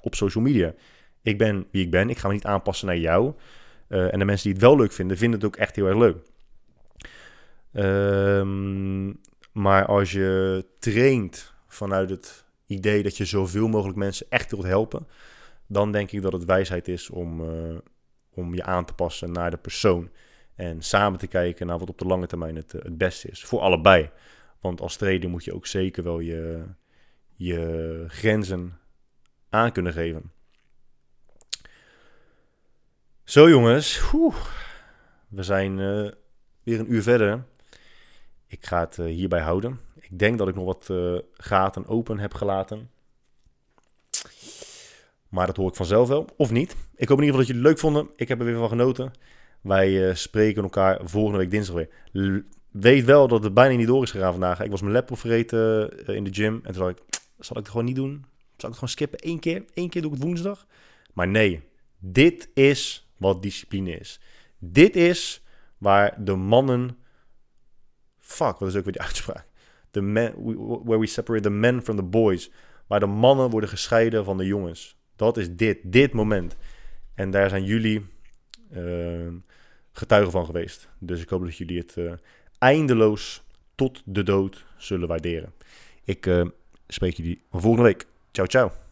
op social media. Ik ben wie ik ben. Ik ga me niet aanpassen naar jou. en de mensen die het wel leuk vinden, vinden het ook echt heel erg leuk. Um, maar als je traint vanuit het idee dat je zoveel mogelijk mensen echt wilt helpen... dan denk ik dat het wijsheid is om om je aan te passen naar de persoon. En samen te kijken naar wat op de lange termijn het, het beste is. Voor allebei. Want als trainer moet je ook zeker wel je, je grenzen aan kunnen geven. Zo jongens, we zijn uh, weer een uur verder. Ik ga het uh, hierbij houden. Ik denk dat ik nog wat gaten open heb gelaten. Maar dat hoor ik vanzelf wel, of niet. Ik hoop in ieder geval dat jullie het leuk vonden. Ik heb er weer van genoten. Wij spreken elkaar volgende week dinsdag weer. Weet wel dat het bijna niet door is gegaan vandaag. Ik was mijn laptop vergeten in de gym. En toen dacht ik, zal ik het gewoon niet doen? Zal ik het gewoon skippen? Eén keer? Eén keer doe ik het woensdag? Maar nee, dit is wat discipline is. Dit is waar de mannen. Fuck, wat is ook weer die <laughs> uitspraak? The men, where we separate the men from the boys. Waar de mannen worden gescheiden van de jongens. Dat is dit, dit moment. En daar zijn jullie uh, getuigen van geweest. Dus ik hoop dat jullie het uh, eindeloos tot de dood zullen waarderen. Ik uh, spreek jullie volgende week. Ciao, ciao.